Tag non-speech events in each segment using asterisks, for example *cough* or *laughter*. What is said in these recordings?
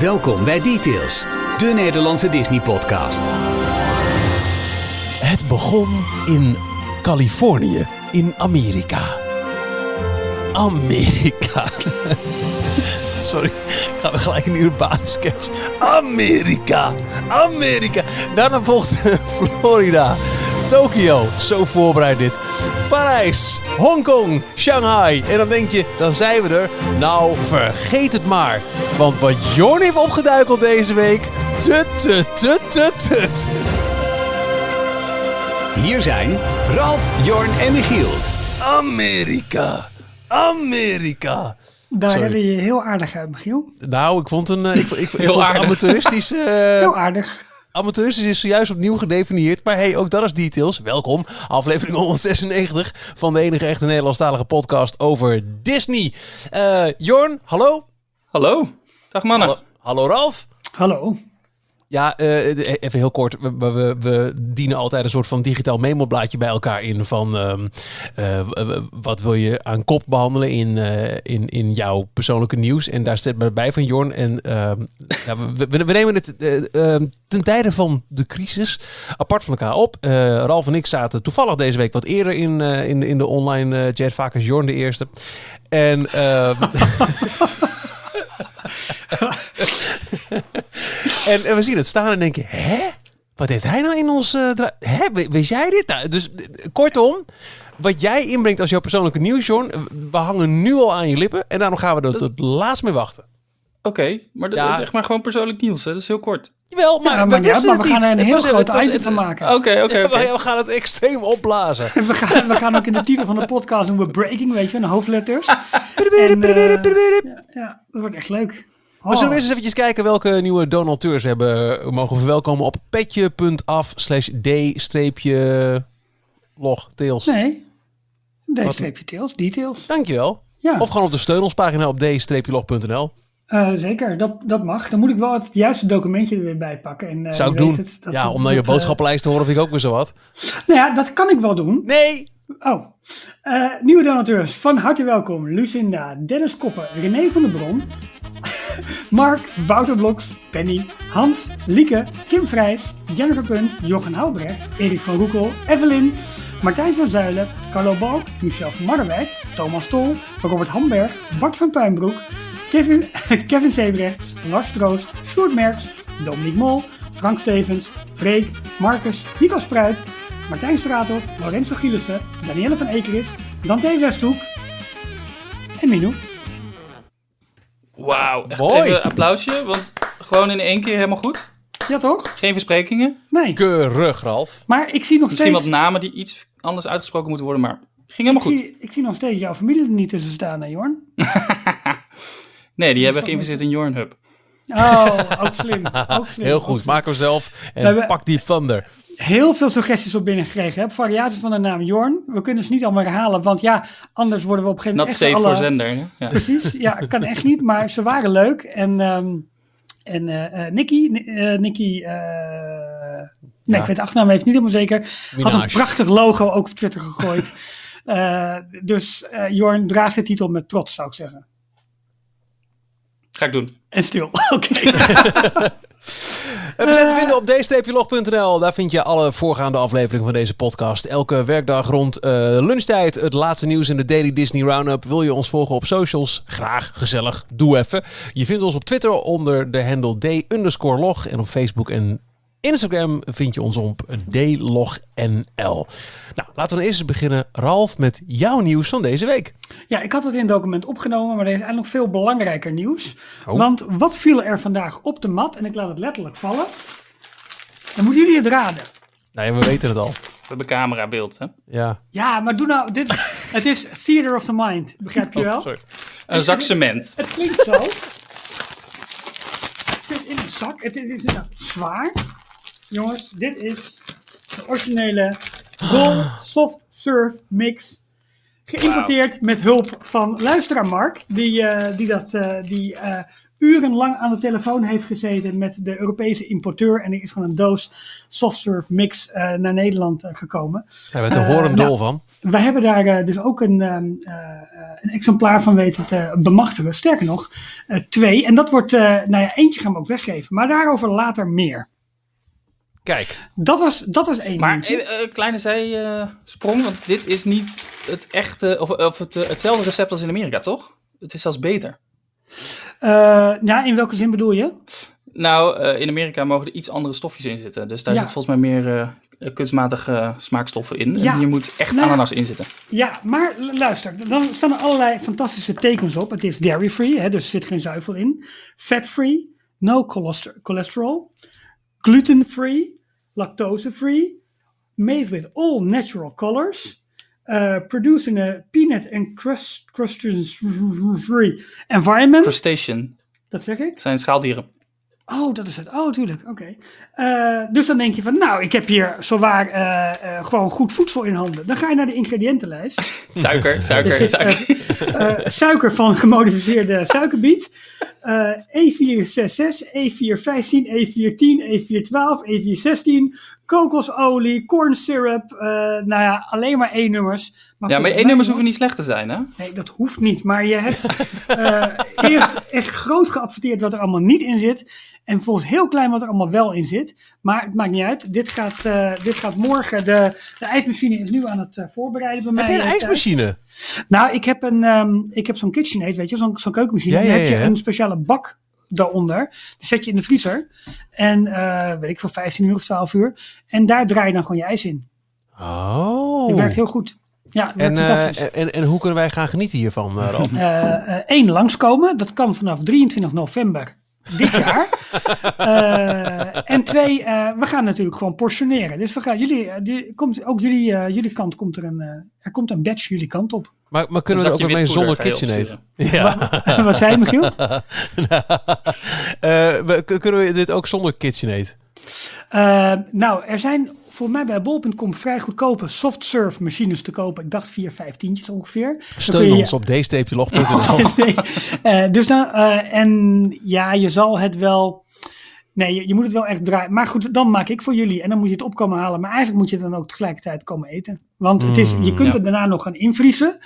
Welkom bij Details, de Nederlandse Disney-podcast. Het begon in Californië, in Amerika. Amerika. *laughs* Sorry, gaan we gelijk een urbane sketch. Amerika, Amerika. Daarna volgt *laughs* Florida, Tokio, zo voorbereid dit. Parijs, Hongkong, Shanghai. En dan denk je, dan zijn we er. Nou, vergeet het maar. Want wat Jorn heeft opgeduikeld deze week... Tut, tut, tut, tut, tut. Hier zijn Ralf, Jorn en Michiel. Amerika, Amerika. Daar Sorry. redde je heel aardig uit, Michiel. Nou, ik vond een eh, ik, ik, ik Heel vond het aardig. amateuristisch. eh, *laughs* Heel aardig. Amateuristisch is zojuist opnieuw gedefinieerd. Maar hey, ook dat is details. Welkom. Aflevering 196 van de enige echte Nederlandstalige podcast over Disney. Eh, Jorn, hallo. Hallo. Dag mannen. Hallo, hallo Ralf. Hallo. Ja, eh, even heel kort. We, we, dienen altijd een soort van digitaal memoblaadje bij elkaar in. Van ehm, eh, wat wil je aan kop behandelen in, eh, in, in jouw persoonlijke nieuws. En daar staat maar bij van Jorn. En ehm, *laughs* we, nemen het eh, ehm, ten tijde van de crisis apart van elkaar op. Ralf en ik zaten toevallig deze week wat eerder in, in, de online chat. Vaak als Jorn de eerste. En... *laughs* *laughs* En, en we zien het staan en denken, hè? Wat heeft hij nou in ons... dra- hè? Wist jij dit? Nou, dus kortom, wat jij inbrengt als jouw persoonlijke nieuws, John, eh, we hangen nu al aan je lippen en daarom gaan we er tot laatst mee wachten. Oké, maar dat Ja. is echt maar gewoon persoonlijk nieuws. Hè? Dat is heel kort. Jawel, maar Ja, we maar, ja, wisten maar het we gaan er een heel was- groot was- item het- van maken. Oké, oké. we gaan het extreem opblazen. En *laughs* we gaan, we gaan ook in de titel van de podcast we breaking, weet je, een hoofdletters. *laughs* En, eh, ja, dat wordt echt leeg. Maar zullen we eerst eens eventjes kijken welke nieuwe donateurs we hebben eh, mogen verwelkomen op petje.af slash d-log tails. Nee. D-streepje tails, details. Dankjewel. Ja, Of gewoon op de steun ons pagina op d-log.nl. eh, zeker, dat, dat mag. Dan moet ik wel het juiste documentje er weer bij pakken. En, eh, Zou ik doen. het, dat- ja, om naar je eh, boodschappenlijst te horen vind ik ook weer zo wat. Nou ja, dat kan ik wel doen. Nee! Oh, nieuwe donateurs, van harte welkom. Lucinda, Dennis Koppen, René van der Bron, *laughs* Mark, Wouter Bloks, Penny, Hans, Lieke, Kim Vrijs, Jennifer Punt, Jochen Houbrecht, Erik van Roekel, Evelyn, Martijn van Zuilen, Carlo Balk, Michel van Marderwijk, Thomas Tol, Robert Hamberg, Bart van Puinbroek, Kevin, *laughs* Kevin Sebrechts, Lars Troost, Sjoerd Merks, Dominique Mol, Frank Stevens, Freek, Marcus, Nico Spruit, Martijn Straathoff, Lorenzo Gielissen, Danielle van Ekeris, Dante Westhoek en Minou. Wauw. Echt Mooi. even een applausje, want gewoon in één keer helemaal goed. Ja toch? Geen versprekingen. Nee. Keurig, Ralf. Maar ik zie nog Misschien steeds... wat namen die iets anders uitgesproken moeten worden, maar ging helemaal ik, goed. zie, ik zie nog steeds jouw familie er niet tussen staan, hè Jorn? *laughs* Nee, die hebben geïnvesteerd in Jorn Hub. Oh, ook slim. *laughs* Ook slim Heel goed, slim. maak hem zelf en We pak die thunder. Heel veel suggesties op binnengekregen. Hè? Variaties van de naam Jorn. We kunnen ze niet allemaal herhalen, want ja, anders worden we op een gegeven Not moment safe echt voor zender. Ja. Precies, ja, kan echt niet, maar ze waren leuk. En, ehm en eh eh, Nicky, Ni- eh, Nicky eh, nee, Ja. ik weet de achternaam even niet helemaal zeker, had een prachtig logo ook op Twitter gegooid. *laughs* Eh, dus eh, Jorn draagt de titel met trots, zou ik zeggen. Ga ik doen. En stil, *laughs* oké. *laughs* En we zijn te vinden op d-log.nl. Daar vind je alle voorgaande afleveringen van deze podcast. Elke werkdag rond eh, lunchtijd. Het laatste nieuws in de Daily Disney Roundup. Wil je ons volgen op socials? Graag, gezellig. Doe even. Je vindt ons op Twitter onder de handle d-log. En op Facebook en Instagram vind je ons op dlognl. Nou, laten we dan eerst beginnen, Ralf, met jouw nieuws van deze week. Ja, ik had het in het document opgenomen, maar er is eigenlijk nog veel belangrijker nieuws. Oh. Want wat viel er vandaag op de mat? En ik laat het letterlijk vallen. Dan moeten jullie het raden. Nou ja, we weten het al. We hebben camerabeeld, hè? Ja. Ja, maar doe nou, dit, het is theater of the mind, begrijp je wel? Oh, sorry. Een zak cement. Het klinkt zo. Het zit in een zak. Het is inderdaad zwaar. Jongens, dit is de originele Gold Soft Surf Mix. Geïmporteerd met hulp van luisteraar Mark, die, eh, die, dat, eh, die eh, urenlang aan de telefoon heeft gezeten met de Europese importeur. En er is gewoon een doos softserve mix eh, naar Nederland gekomen. Daar werd er Eh, horendol nou, van. Wij hebben daar dus ook een, ehm, eh, eh, een exemplaar van weten te bemachtigen. Sterker nog, eh, twee. En dat wordt, eh, nou ja, eentje gaan we ook weggeven. Maar daarover later meer. Kijk, Dat was, dat was één Maar nieuwtje. eh, eh, kleine zijsprong, want dit is niet het echte, of, of het, eh, hetzelfde recept als in Amerika, toch? Het is zelfs beter. Eh, ja, in welke zin bedoel je? Nou, eh, in Amerika mogen er iets andere stofjes in zitten. Dus daar Ja. zit volgens mij meer eh, kunstmatige smaakstoffen in. Ja. En hier moet echt Nou ananas in zitten. Ja, maar luister, dan staan er allerlei fantastische tekens op. Het is dairy-free, hè, dus er zit geen zuivel in. Fat-free, no cholester- cholesterol, gluten-free, lactose-free, made with all natural colors, uh, produced in a peanut and crust- crustacean-free environment. Crustacean Dat zeg ik. zijn schaaldieren. Oh, dat is het. Oh, tuurlijk. Oké. Eh, dus dan denk je van, nou, ik heb hier zowaar eh, gewoon goed voedsel in handen. Dan ga je naar de ingrediëntenlijst. *laughs* Suiker, suiker, Er zit, suiker. suiker van gemodificeerde suikerbiet. eh E466, E415, E410, E412, E416. Kokosolie, corn syrup. eh, nou ja, alleen maar E-nummers. Ja, maar volgens één mij, nummers jongens, hoeven niet slecht te zijn, hè? Nee, dat hoeft niet. Maar je hebt eh, *laughs* eerst echt groot geadverteerd wat er allemaal niet in zit. En volgens heel klein wat er allemaal wel in zit. Maar het maakt niet uit. Dit gaat, eh, dit gaat morgen. De, de ijsmachine is nu aan het eh, voorbereiden bij mij. heb je een thuis. ijsmachine? Nou, ik heb, een, ehm, ik heb zo'n KitchenAid, weet je, zo'n zo'n keukenmachine. Ja, ja, heb je ja. een speciale bak daaronder. Die zet je in de vriezer. En eh, weet ik voor 15 uur of 12 uur. En daar draai je dan gewoon je ijs in. Oh. Dat werkt heel goed. Ja, dat En, eh, en, en hoe kunnen wij gaan genieten hiervan, uh, Ralf? Eén Eh, langskomen. Dat kan vanaf 23 november dit jaar. *laughs* Eh, en twee, eh, we gaan natuurlijk gewoon portioneren. Dus we gaan, jullie, eh, die, komt, ook jullie, eh, jullie kant komt er een, eh, er komt een batch jullie kant op. Maar, maar kunnen we er ook weer mee zonder KitchenAid? Ja. *laughs* Wat zei je, Michiel? *laughs* Eh, we- k- kunnen we dit ook zonder KitchenAid? Eh, nou, er zijn voor mij bij bol.com vrij goedkope soft serve machines te kopen. Ik dacht 4, 5 tientjes ongeveer. Steun je- ons op d-log.nl. *laughs* nee. Eh, dus dan, eh, en ja, je zal het wel. Nee, je, je moet het wel echt draaien. Maar goed, dan maak ik voor jullie. En dan moet je het op komen halen. Maar eigenlijk moet je het dan ook tegelijkertijd komen eten. Want het is, je kunt Mm, ja. het daarna nog gaan invriezen.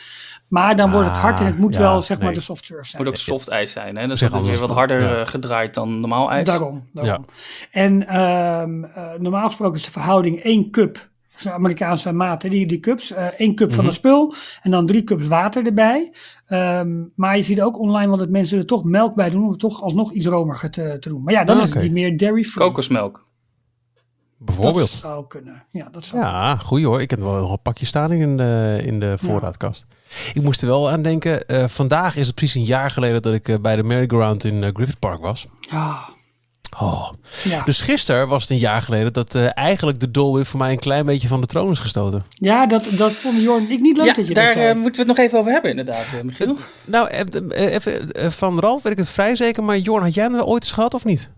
Maar dan wordt het hard en het moet Ah, wel zeg maar de soft serve Het zijn. moet ook soft ijs zijn, hè? Dus Zeg dat is weer wat harder Ja. eh, gedraaid dan normaal ijs. Daarom. daarom. En ehm, eh, normaal gesproken is de verhouding 1 cup. De Amerikaanse maten, die, die cups. eh 1 cup Mhm. van het spul. En dan 3 cups water erbij. Ehm, maar je ziet ook online wel dat mensen er toch melk bij doen. Om het toch alsnog iets romiger te, te doen. Maar ja, dan Ah, is het niet meer dairy free. Kokosmelk. Dat Bijvoorbeeld. zou kunnen. Ja, dat zou Ja, goeie hoor. Ik heb wel nog een pakje staan in de, in de voorraadkast. Ik moest er wel aan denken. eh, vandaag is het precies een jaar geleden dat ik eh, bij de merry-go-round in eh, Griffith Park was. Ja, Oh. ja. Dus gisteren was het een jaar geleden dat eh, eigenlijk de Dole Whip voor mij een klein beetje van de troon is gestoten. ja dat, dat vond Jorn ik niet leuk Ja, dat je daar dat zei. eh, moeten we het nog even over hebben, inderdaad, eh, Michiel. Nou, even van Ralf weet ik het vrij zeker, maar Jorn, had jij hem ooit eens gehad of niet?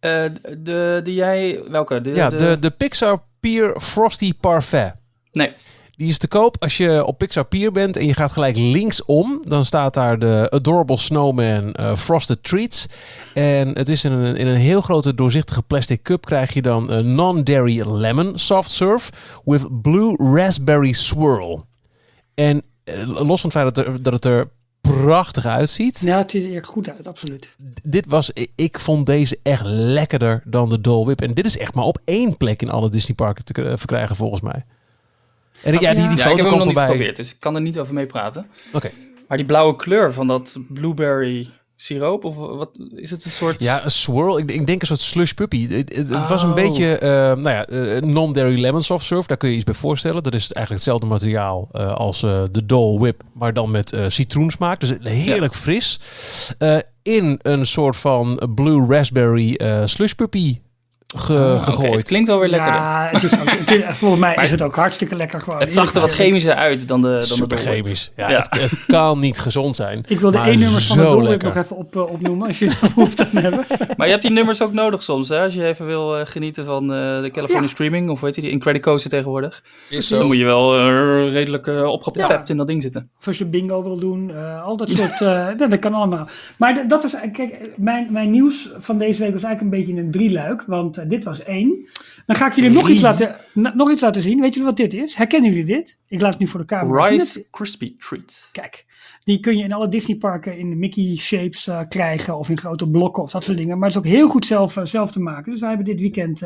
Eh, de, die jij, welke? De, ja, de, de Pixar Pier Frosty Parfait. Nee, Die is te koop als je op Pixar Pier bent en je gaat gelijk linksom. Dan staat daar de Adorable Snowman eh, Frosted Treats. En het is in een, in een heel grote doorzichtige plastic cup krijg je dan een non-dairy lemon soft serve with blue raspberry swirl. En eh, los van het feit dat, er, dat het er prachtig uitziet. Ja, het ziet er echt goed uit, absoluut. Dit was, ik- vond deze echt lekkerder dan de Dole Whip. En dit is echt maar op één plek in alle Disneyparken te k- verkrijgen volgens mij. En ik, ja, die, die ja, ik foto heb hem nog niet geprobeerd, dus ik kan er niet over meepraten. Oké. Maar die blauwe kleur van dat blueberry siroop, of wat is het een soort... Ja, een swirl. Ik, ik denk een soort slush puppy. Het, was een Oh. beetje, eh, nou ja, eh, non-dairy lemon soft serve. Daar kun je iets bij voorstellen. Dat is eigenlijk hetzelfde materiaal eh, als de Dole Whip, maar dan met citroensmaak. Dus heerlijk fris. In een soort van blue raspberry slush puppy ge- oké, gegooid. Het klinkt wel weer lekker. Ja, het is ook, het is- *laughs* volgens mij Maar- is het ook hartstikke lekker gewoon. Het zag er wat chemischer uit dan de, dan de Super Whip. chemisch. Ja, Ja. Het, het kan niet gezond zijn. Ik wil de één nummers van de lekker. nog even op, eh, opnoemen, als je het *laughs* hoeft te hebben. Maar je hebt die nummers ook nodig soms, hè? Als je even wil eh, genieten van eh, de California Ja. Screaming, of weet je die, Incredicoaster tegenwoordig. Is Dan moet je wel redelijk opgepept Ja. in dat ding zitten. Of als je bingo wil doen, eh, al dat soort, *laughs* nou, dat kan allemaal. Maar dat is, kijk, mijn, mijn nieuws van deze week was eigenlijk een beetje een drieluik, want eh, dit was één. Dan ga ik jullie nog iets, laten, nog iets laten zien. Weet jullie wat dit is? Herkennen jullie dit? Ik laat het nu voor de camera zien. Rice Het- Crispy Treat. Kijk, die kun je in alle Disneyparken in Mickey shapes eh, krijgen of in grote blokken of dat soort dingen. Maar het is ook heel goed zelf, eh, zelf te maken. Dus wij hebben dit weekend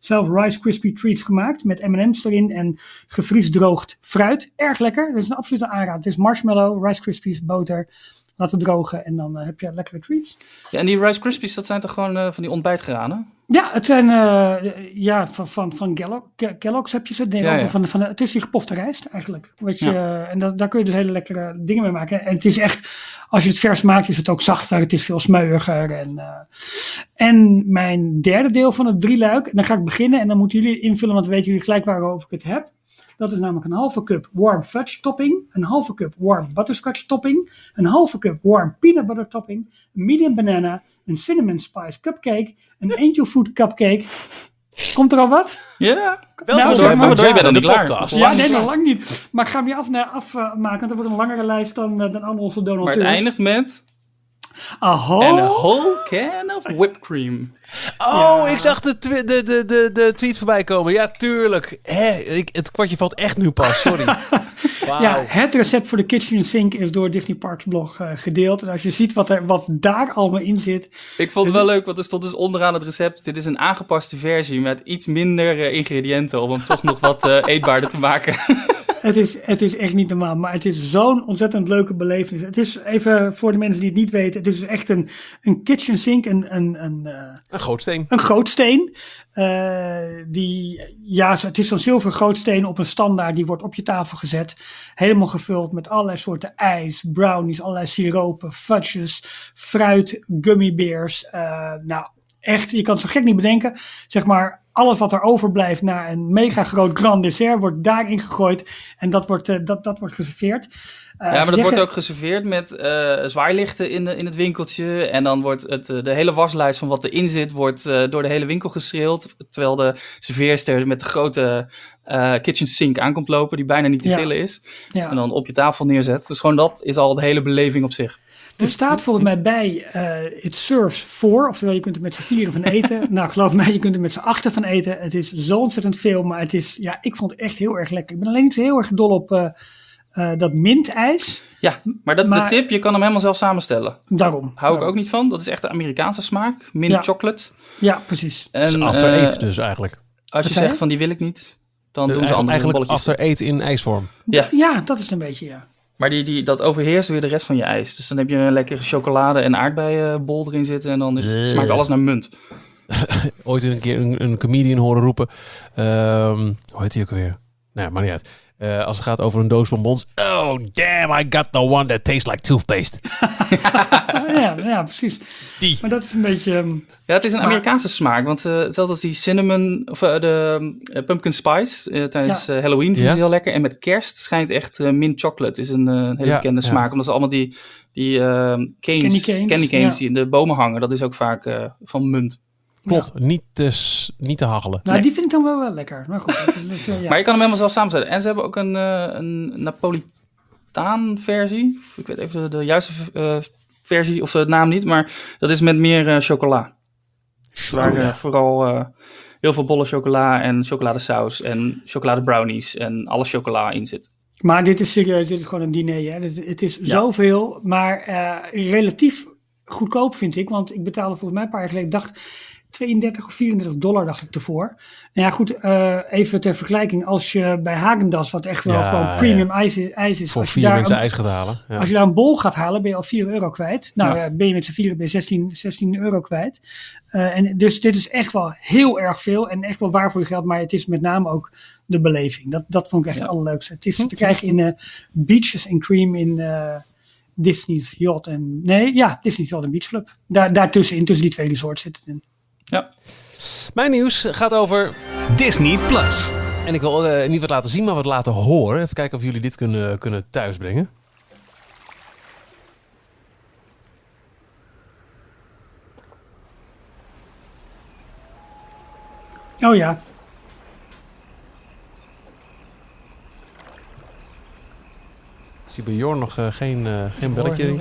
zelf Rice Krispie Treats gemaakt met M&M's erin en gevriesdroogd fruit. Erg lekker. Dat is een absolute aanrader. Het is marshmallow, Rice Krispies, boter. Laten drogen en dan eh, heb je lekkere treats. Ja, en die Rice Krispies, dat zijn toch gewoon eh, van die ontbijtgranen? Ja, het zijn eh, ja, van, van, van Kellogg- Ke- Kellogg's heb je ze. Nee, Ja. Van, van, het is die gepofte rijst eigenlijk. Weet je, Ja. En dat, daar kun je dus hele lekkere dingen mee maken. En het is echt, als je het vers maakt, is het ook zachter. Het is veel smeuiger. En, en mijn derde deel van het drieluik, en dan ga ik beginnen. En dan moeten jullie invullen, want dan weten jullie gelijk waarover ik het heb. Dat is namelijk een halve cup warm fudge topping, een halve cup warm butterscotch topping, een halve cup warm peanut butter topping, een medium banana, een cinnamon spice cupcake, een angel food cupcake. Komt er al wat? Ja, Nou, maar zeg door, maar. maar door, je bent nog niet klaar. podcast. Ja, nee, nog lang niet. Maar ik ga hem hier afmaken, af, maken, want dat wordt een langere lijst dan, eh, dan al onze Maar donateurs. het eindigt met Aho! en een whole can of whipped cream. Oh, ik zag de, twi- de, de, de, de tweet voorbij komen. Ja, tuurlijk. Hè, ik, het kwartje valt echt nu pas, sorry. *laughs* Wauw. Ja, het recept voor de Kitchen Sink is door Disney Parks blog eh, gedeeld. En als je ziet wat, er, wat daar allemaal in zit. Ik vond het wel leuk, want er stond dus onderaan het recept. Dit is een aangepaste versie met iets minder eh, ingrediënten om hem toch nog wat eh, eetbaarder te maken. *laughs* Het is, het is echt niet normaal, maar het is zo'n ontzettend leuke belevenis. Het is even voor de mensen die het niet weten. Het is dus echt een, een kitchen sink, een, een, een, eh, Een gootsteen. een gootsteen. Eh, die, ja, het is zo'n zilveren gootsteen op een standaard. Die wordt op je tafel gezet. Helemaal gevuld met allerlei soorten ijs, brownies, allerlei siropen, fudges, fruit, gummy bears. Eh, nou, echt, je kan het zo gek niet bedenken. Zeg maar, alles wat er overblijft na een mega groot grand dessert wordt daarin gegooid. En dat wordt, eh, dat, dat wordt geserveerd. Eh, Ja, maar dat wordt ook geserveerd met eh zwaailichten in, de, in het winkeltje. En dan wordt het, de hele waslijst van wat erin zit, wordt door de hele winkel geschreeuwd. Terwijl de serveerster met de grote kitchen sink aankomt lopen, die bijna niet te Ja. tillen is. ja. En dan op je tafel neerzet. Dus gewoon dat is al de hele beleving op zich. *laughs* Er staat volgens mij bij, eh it serves for, oftewel je kunt er met z'n vieren van eten. *laughs* nou, geloof mij, je kunt er met z'n achter van eten. Het is zo ontzettend veel, maar het is, ja, ik vond het echt heel erg lekker. Ik ben alleen niet zo heel erg dol op eh, eh, dat mintijs. Ja, maar, dat, Maar- de tip, je kan hem helemaal zelf samenstellen. Daarom. Hou ik ook niet van. Dat is echt de Amerikaanse smaak. Mint Ja. chocolate. Ja, precies. En, Dus after eight dus eigenlijk. Als je zegt je? van die wil ik niet, dan doen ze andere eigenlijk after eight in ijsvorm. Ja. Ja, dat is een beetje, ja. Maar die, die, dat overheerst weer de rest van je ijs. Dus dan heb je een lekkere chocolade en aardbeienbol erin zitten. En dan is, smaakt alles naar munt. *laughs* Ooit een keer een, een comedian horen roepen. ehm, hoe heet hij ook weer? Nou, maar niet uit. Eh, als het gaat over een doos bonbons. Oh, damn, I got the one that tastes like toothpaste. *laughs* ja, ja, precies. Die. Maar dat is een beetje, ehm, Ja, het is een Maar- Amerikaanse smaak. Want eh hetzelfde als die cinnamon, of eh, de eh, pumpkin spice tijdens Halloween vind Ja. ze heel lekker. En met kerst schijnt echt eh, mint chocolate. is een hele Ja, bekende ja. smaak. Omdat ze allemaal die, die eh, canes, Candy canes, candy canes ja. die in de bomen hangen. Dat is ook vaak eh, van munt. Klopt, niet, te, niet te hachelen. nou, Nee. die vind ik dan wel, wel lekker. Maar goed, eh, ja. Maar je kan hem helemaal zelf samenstellen. En ze hebben ook een, eh een Napolitaan versie. Ik weet even de, de juiste eh, versie of de naam niet. Maar dat is met meer eh, chocola. Waar vooral eh, heel veel bolle chocola en chocoladesaus en chocoladebrownies en alle chocola in zit. Maar dit is serieus, dit is gewoon een diner. Hè? Het is zoveel, maar eh, relatief goedkoop vind ik. Want ik betaalde volgens mij een paar jaar geleden, dacht 32 of 34 dollar dacht ik ervoor. Nou ja, goed, eh, even ter vergelijking. Als je bij Hagendas, wat echt wel Ja, gewoon ja. premium ijs, is- ijs is. Voor als je, vier daar mensen een, ijs gaat halen. Ja. als je daar een bol gaat halen, ben je al 4 euro kwijt. Nou, Ja. eh, ben je met z'n vieren ben je 16, 16 euro kwijt. Eh, en dus dit is echt wel heel erg veel en echt wel waar voor je geld. Maar het is met name ook de beleving. Dat, dat vond ik echt Ja. het allerleukste. Het is te krijgen in eh, Beaches and Cream in eh, Disney's Yacht en... Nee, ja, Disney's Yacht en Beach Club. Daar, daartussenin, tussen die twee resorts zit het in. Ja. Mijn nieuws gaat over... Disney Plus. En ik wil eh, niet wat laten zien, maar wat laten horen. Even kijken of jullie dit kunnen, kunnen thuisbrengen. Oh ja. Ik zie bij Jorn nog eh, geen, eh, geen belletje.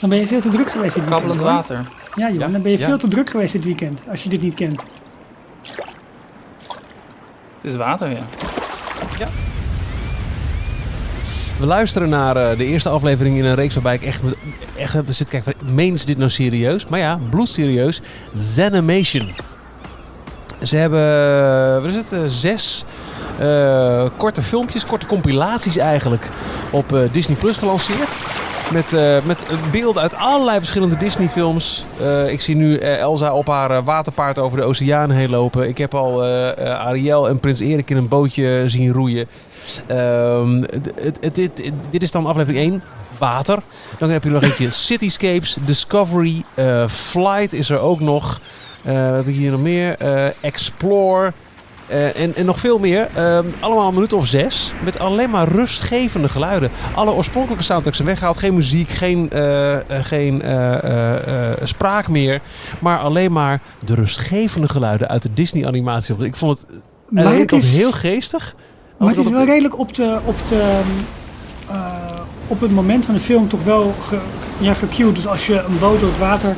Dan ben je veel te druk geweest. Kabbelend hoor. water. Ja, joh, Ja, dan ben je ja. veel te druk geweest dit weekend. Als je dit niet kent. Het is water, ja. We luisteren naar eh, de eerste aflevering in een reeks waarbij ik echt, echt heb zitten kijken van, meen ze dit nou serieus? Maar ja, bloedserieus. Zenimation. Ze hebben, eh, wat is het, eh, zes eh, korte filmpjes, korte compilaties eigenlijk op eh, Disney Plus gelanceerd. Met, eh, met beelden uit allerlei verschillende Disney films. Ik zie nu Elsa op haar waterpaard over de oceaan heen lopen. Ik heb al Ariel en Prins Erik in een bootje zien roeien. Ehm, dit- is dan aflevering 1. Water. Dan heb je nog eentje *laughs* Cityscapes, Discovery, Flight is er ook nog. Eh, wat heb ik hier nog meer? Explore. Eh, en, en nog veel meer. Ehm, allemaal een minuut of zes. Met alleen maar rustgevende geluiden. Alle oorspronkelijke soundtracks zijn weggehaald. Geen muziek, geen, eh, eh, geen spraak meer. Maar alleen maar de rustgevende geluiden uit de Disney animatie. Ik vond het Maar het is, heel geestig. maar het is wel op- redelijk op, de, op, de, op het moment van de film toch wel ge, ja, gecued. Dus als je een boot door het water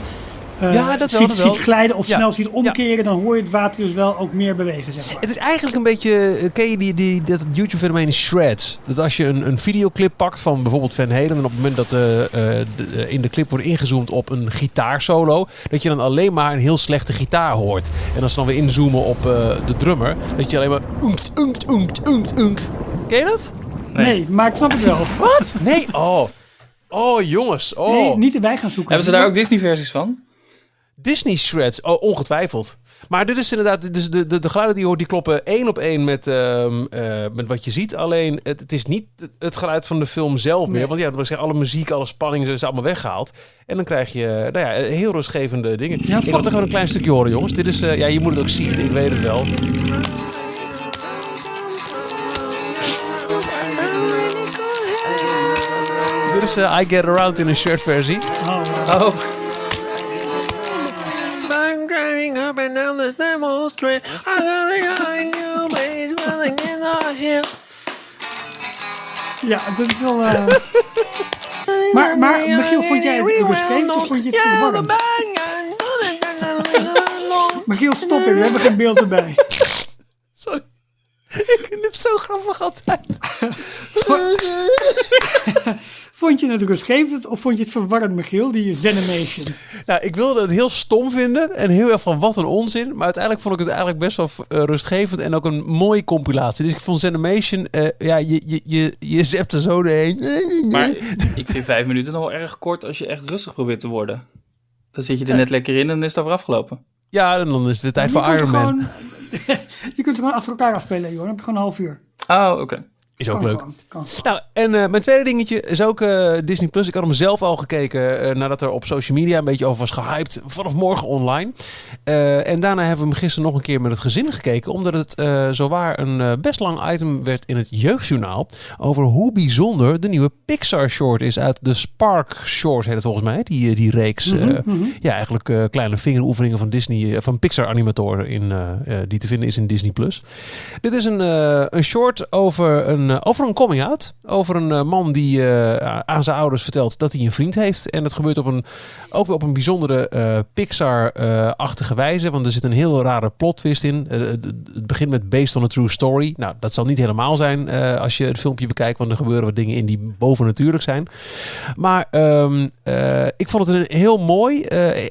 Ja, dat wel, ziet, dat wel. ziet glijden of Ja. snel ziet omkeren, dan hoor je het water dus wel ook meer bewegen. Zeg maar. Het is eigenlijk een beetje, eh, ken je die, die, dat YouTube-fenomeen Shreds? Dat als je een, een videoclip pakt van bijvoorbeeld Van Halen... en op het moment dat de, eh, de- eh, in de clip wordt ingezoomd op een gitaarsolo... dat je dan alleen maar een heel slechte gitaar hoort. En als ze dan weer inzoomen op eh, de drummer... dat je alleen maar... Unkt, unkt, unkt, unkt, unkt. Ken je dat? Nee. maar ik snap het wel. Wat? Nee, oh. Oh, jongens. Oh. Nee, niet erbij gaan zoeken. Hebben ze daar ook Disney-versies van? Disney Shreds, oh, ongetwijfeld. Maar dit is inderdaad, dus de, de, de geluiden die je hoort, die kloppen één op één met, ehm, eh, met wat je ziet. Alleen, het, het is niet het geluid van de film zelf meer. Nee. Want ja, wat ik zeg, alle muziek, alle spanning is allemaal weggehaald. En dan krijg je, nou ja, heel rustgevende dingen. Ja, ik wil toch gewoon een klein stukje horen, jongens. Dit is, eh, ja, je moet het ook zien, ik weet het wel. Dit is eh, I Get Around in een shirt versie. Oh. Oh, and down the Seymour Street. I got a new place running in the hill. ja, dat is wel... eh, Maar, maar Michiel, vond jij het rustgevend of vond je het verwarrend? Michiel, stop even, we hebben geen beeld erbij. *laughs* Sorry. Ik vind het zo grappig altijd. *laughs* Vond je het rustgevend of vond je het verwarrend, Michiel, die Zenimation? Nou, ik wilde het heel stom vinden en heel erg van wat een onzin. Maar uiteindelijk vond ik het eigenlijk best wel eh, rustgevend en ook een mooie compilatie. Dus ik vond Zenimation, eh ja, je, je, je, je zept er zo doorheen. maar *laughs* ik vind vijf minuten nog wel erg kort als je echt rustig probeert te worden. Dan zit je er net lekker in en dan is het over afgelopen. Ja, en dan is het weer tijd Je voor Iron Man. gewoon- *laughs* je kunt ze gewoon achter elkaar afspelen, joh. Dan heb je gewoon een half uur. Oh, oké. Is ook Kan leuk. gewoon, kan. Nou, en eh, mijn tweede dingetje is ook eh, Disney Plus. Ik had hem zelf al gekeken eh, nadat er op social media een beetje over was gehyped. Vanaf morgen online. En daarna hebben we hem gisteren nog een keer met het gezin gekeken. Omdat het zowaar een best lang item werd in het jeugdjournaal. Over hoe bijzonder de nieuwe Pixar short is. Uit de Spark Short heet het volgens mij. Die, die reeks. Mhm, mhm. ja, eigenlijk kleine vingeroefeningen van Disney, van Pixar animatoren in, die te vinden is in Disney Plus. Dit is een, een short over een, eh, over een coming out. Over een eh, man die eh, aan zijn ouders vertelt dat hij een vriend heeft. En dat gebeurt op een, ook weer op een bijzondere eh, Pixar-achtige wijze. Want er zit een heel rare plot twist in. Het- begint met based on a true story. Nou, dat zal niet helemaal zijn als je het filmpje bekijkt. Want er gebeuren wat dingen in die bovennatuurlijk zijn. Maar ehm, eh, ik vond het een heel mooi,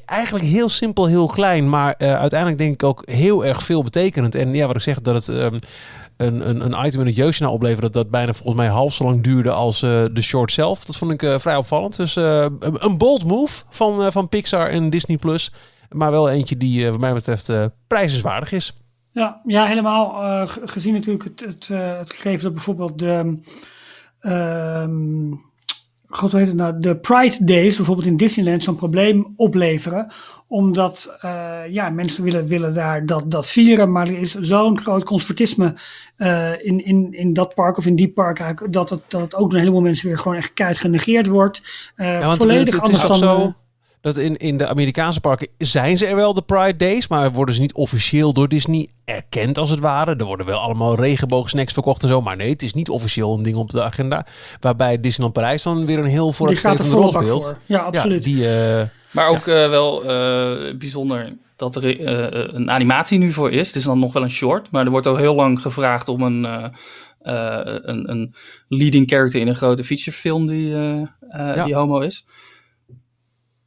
eigenlijk heel simpel, heel klein, maar uiteindelijk denk ik ook heel erg veel betekenend. En ja, wat ik zeg, dat het ehm, een, een, een item in het jeugdjournaal opleverde dat dat bijna volgens mij half zo lang duurde als eh, de short zelf. Dat vond ik eh, vrij opvallend. Dus eh, een, een bold move van, van Pixar en Disney+. Plus. Maar wel eentje die wat mij betreft prijzenswaardig is. Ja, ja, helemaal ge- gezien natuurlijk het, het, het gegeven dat bijvoorbeeld de ehm, god heet het nou, de Pride Days bijvoorbeeld in Disneyland zo'n probleem opleveren. Omdat eh, ja, mensen willen, willen daar dat, dat vieren, maar er is zo'n groot conservatisme eh, in, in, in dat park of in die park dat het, dat het ook door een heleboel mensen weer gewoon echt keihard genegeerd wordt. Eh, Ja, want volledig het, het is anders dan... zo dat in, in de Amerikaanse parken zijn ze er wel de Pride Days, maar worden ze niet officieel door Disney erkend als het ware. Er worden wel allemaal regenboogsnacks verkocht en zo, maar nee, het is niet officieel een ding op de agenda. Waarbij Disneyland Parijs dan weer een heel vooruitstrevende rol speelt. voor. Ja, absoluut. Ja, die, eh, Maar ook eh, wel eh, bijzonder dat er eh, een animatie nu voor is. Het is dan nog wel een short, maar er wordt al heel lang gevraagd om een, eh, eh, een, een leading character in een grote featurefilm die, eh, eh, Ja. die homo is.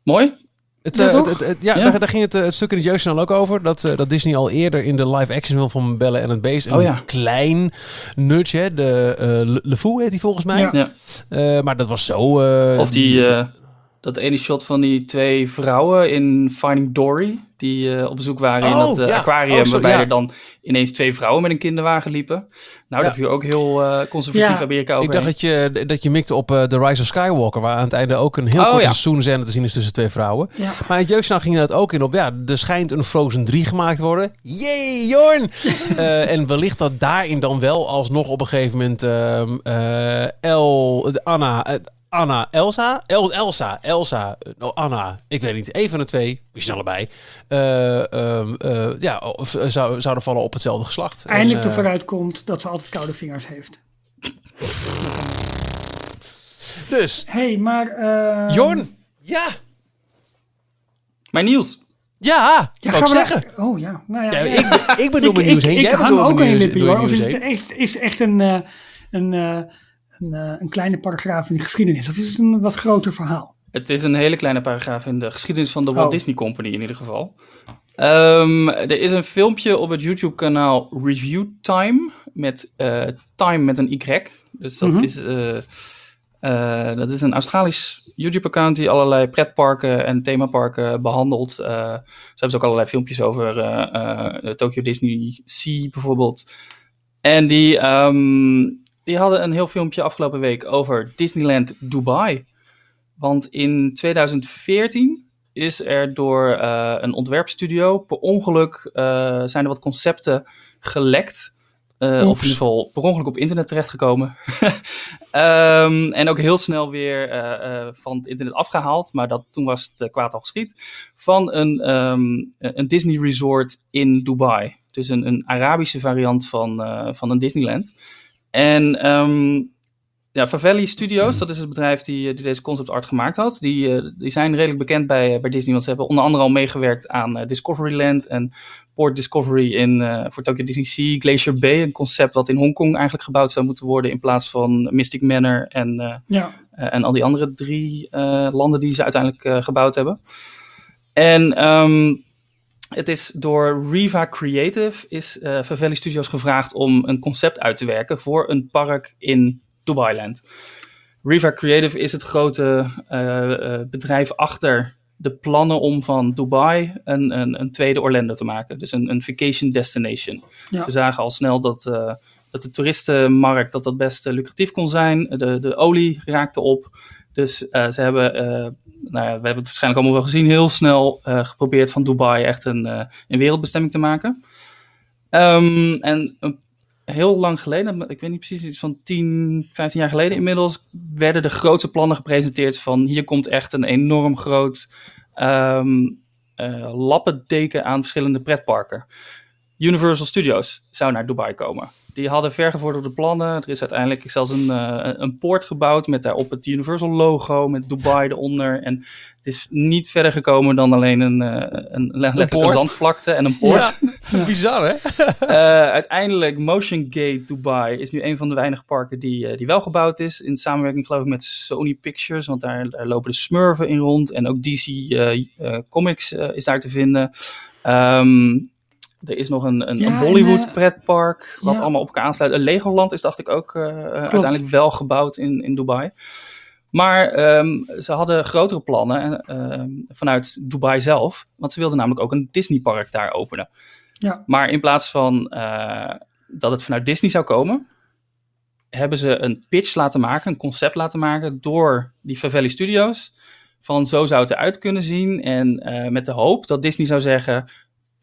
Mooi. Het, Ja, eh, het, het- het- ja, Ja. Daar, daar ging het, eh, het stuk in het jeugdjournaal ook over. Dat, eh, dat Disney al eerder in de live-action film van Belle en het Beest... een Oh ja. klein nudge, hè, de eh, Le- Fou heet hij volgens mij. Ja. Ja. Eh, maar dat was zo... eh, Of die, eh, dat ene shot van die twee vrouwen in Finding Dory. Die eh, op bezoek waren in Oh, dat eh, ja. aquarium. Oh, zo, waarbij ja. er dan ineens twee vrouwen met een kinderwagen liepen. Nou, Ja. dat viel ook heel eh, conservatief Ja. Amerika Ik overheen. dacht dat je, dat je mikte op eh, The Rise of Skywalker, waar aan het einde ook een heel Oh, korte ja. seizoenscène te zien is tussen twee vrouwen. Ja. Maar in het jeugdjournaal ging dat ook in op, ja, er schijnt een Frozen 3 gemaakt te worden. Yay, Jorn! *laughs* Eh, en wellicht dat daarin dan wel alsnog op een gegeven moment ehm, eh, El, Anna, eh, Anna, Elsa? El, Elsa, Elsa, oh, Anna, ik weet niet, één van de twee, misschien allebei, eh, ehm, eh, ja, of, eh, zou, zouden vallen op hetzelfde geslacht. Eindelijk En, vooruit komt dat ze altijd koude vingers heeft. Dus, Hé, hey, maar... eh, Jorn, ja, Mijn nieuws. ja, Ja, wou ik zeggen. naar- Oh ja, nou ja. Ja, ja. ik, ik ben door mijn nieuws heen. Ik, Jij ik bent hang ook nieuws, lippen, hoor. Of is het echt, is echt een, eh, een, eh, een, eh, een kleine paragraaf in de geschiedenis? Of is het een wat groter verhaal? Het is een hele kleine paragraaf in de geschiedenis van de Walt Oh. Disney Company in ieder geval. Ehm, er is een filmpje op het YouTube-kanaal Review Time met eh, Time met een Y. Dus dat, Mhm. is, eh, dat is een Australisch YouTube-account die allerlei pretparken en themaparken behandelt. Eh, ze hebben dus ook allerlei filmpjes over Tokyo Disney Sea bijvoorbeeld. En die, ehm, die hadden een heel filmpje afgelopen week over Disneyland Dubai. Want in 2014 is er door eh, een ontwerpstudio per ongeluk eh, zijn er wat concepten gelekt. Eh, of in ieder geval per ongeluk op internet terechtgekomen. *laughs* Ehm, en ook heel snel weer van het internet afgehaald. Maar dat, toen was het kwaad al geschied. Van een, ehm, een Disney resort in Dubai. Dus een, een Arabische variant van, van een Disneyland. En ehm, ja, Favelli Studios, dat is het bedrijf die, die deze concept art gemaakt had. Die, eh, die zijn redelijk bekend bij, bij Disney, want ze hebben onder andere al meegewerkt aan eh, Discoveryland en Port Discovery in, eh, voor Tokyo Disney Sea, Glacier Bay, een concept wat in Hongkong eigenlijk gebouwd zou moeten worden in plaats van Mystic Manor en, eh, Ja, eh, en al die andere drie eh, landen die ze uiteindelijk eh, gebouwd hebben. En ehm, het is door Riva Creative is Favelli Studios gevraagd om een concept uit te werken voor een park in Dubailand. Riva Creative is het grote eh, eh, bedrijf achter de plannen om van Dubai een, een, een tweede Orlando te maken. Dus een, een vacation destination. Ja. Ze zagen al snel dat, dat de toeristenmarkt dat dat best lucratief kon zijn. De, de olie raakte op. Dus eh, ze hebben, eh, nou ja, we hebben het waarschijnlijk allemaal wel gezien, heel snel eh, geprobeerd van Dubai echt een, een wereldbestemming te maken. Ehm, en heel lang geleden, ik weet niet precies, iets van 10, 15 jaar geleden inmiddels, werden de grootste plannen gepresenteerd van hier komt echt een enorm groot ehm eh, lappendeken aan verschillende pretparken. Universal Studios zou naar Dubai komen. Die hadden vergevorderde plannen. Er is uiteindelijk zelfs een, eh, een poort gebouwd met daarop het Universal logo met Dubai eronder. En het is niet verder gekomen dan alleen een, eh, een, letterlijke zandvlakte en een poort. Ja, *laughs* bizar hè? *laughs* Eh, uiteindelijk, Motion Gate Dubai is nu een van de weinige parken die, die wel gebouwd is. In samenwerking geloof ik met Sony Pictures, want daar, daar lopen de Smurfen in rond. En ook DC Comics is daar te vinden. Ehm, er is nog een, een, Ja, een en, Bollywood eh, pretpark, wat ja. allemaal op elkaar aansluit. Een Legoland is dacht ik ook eh, eh, uiteindelijk wel gebouwd in, in Dubai. Maar ehm, ze hadden grotere plannen ehm, vanuit Dubai zelf. Want ze wilden namelijk ook een Disneypark daar openen. ja. Maar in plaats van eh, dat het vanuit Disney zou komen, hebben ze een pitch laten maken, een concept laten maken door die Favelli Studios. Van zo zou het eruit kunnen zien. En uh, met de hoop dat Disney zou zeggen: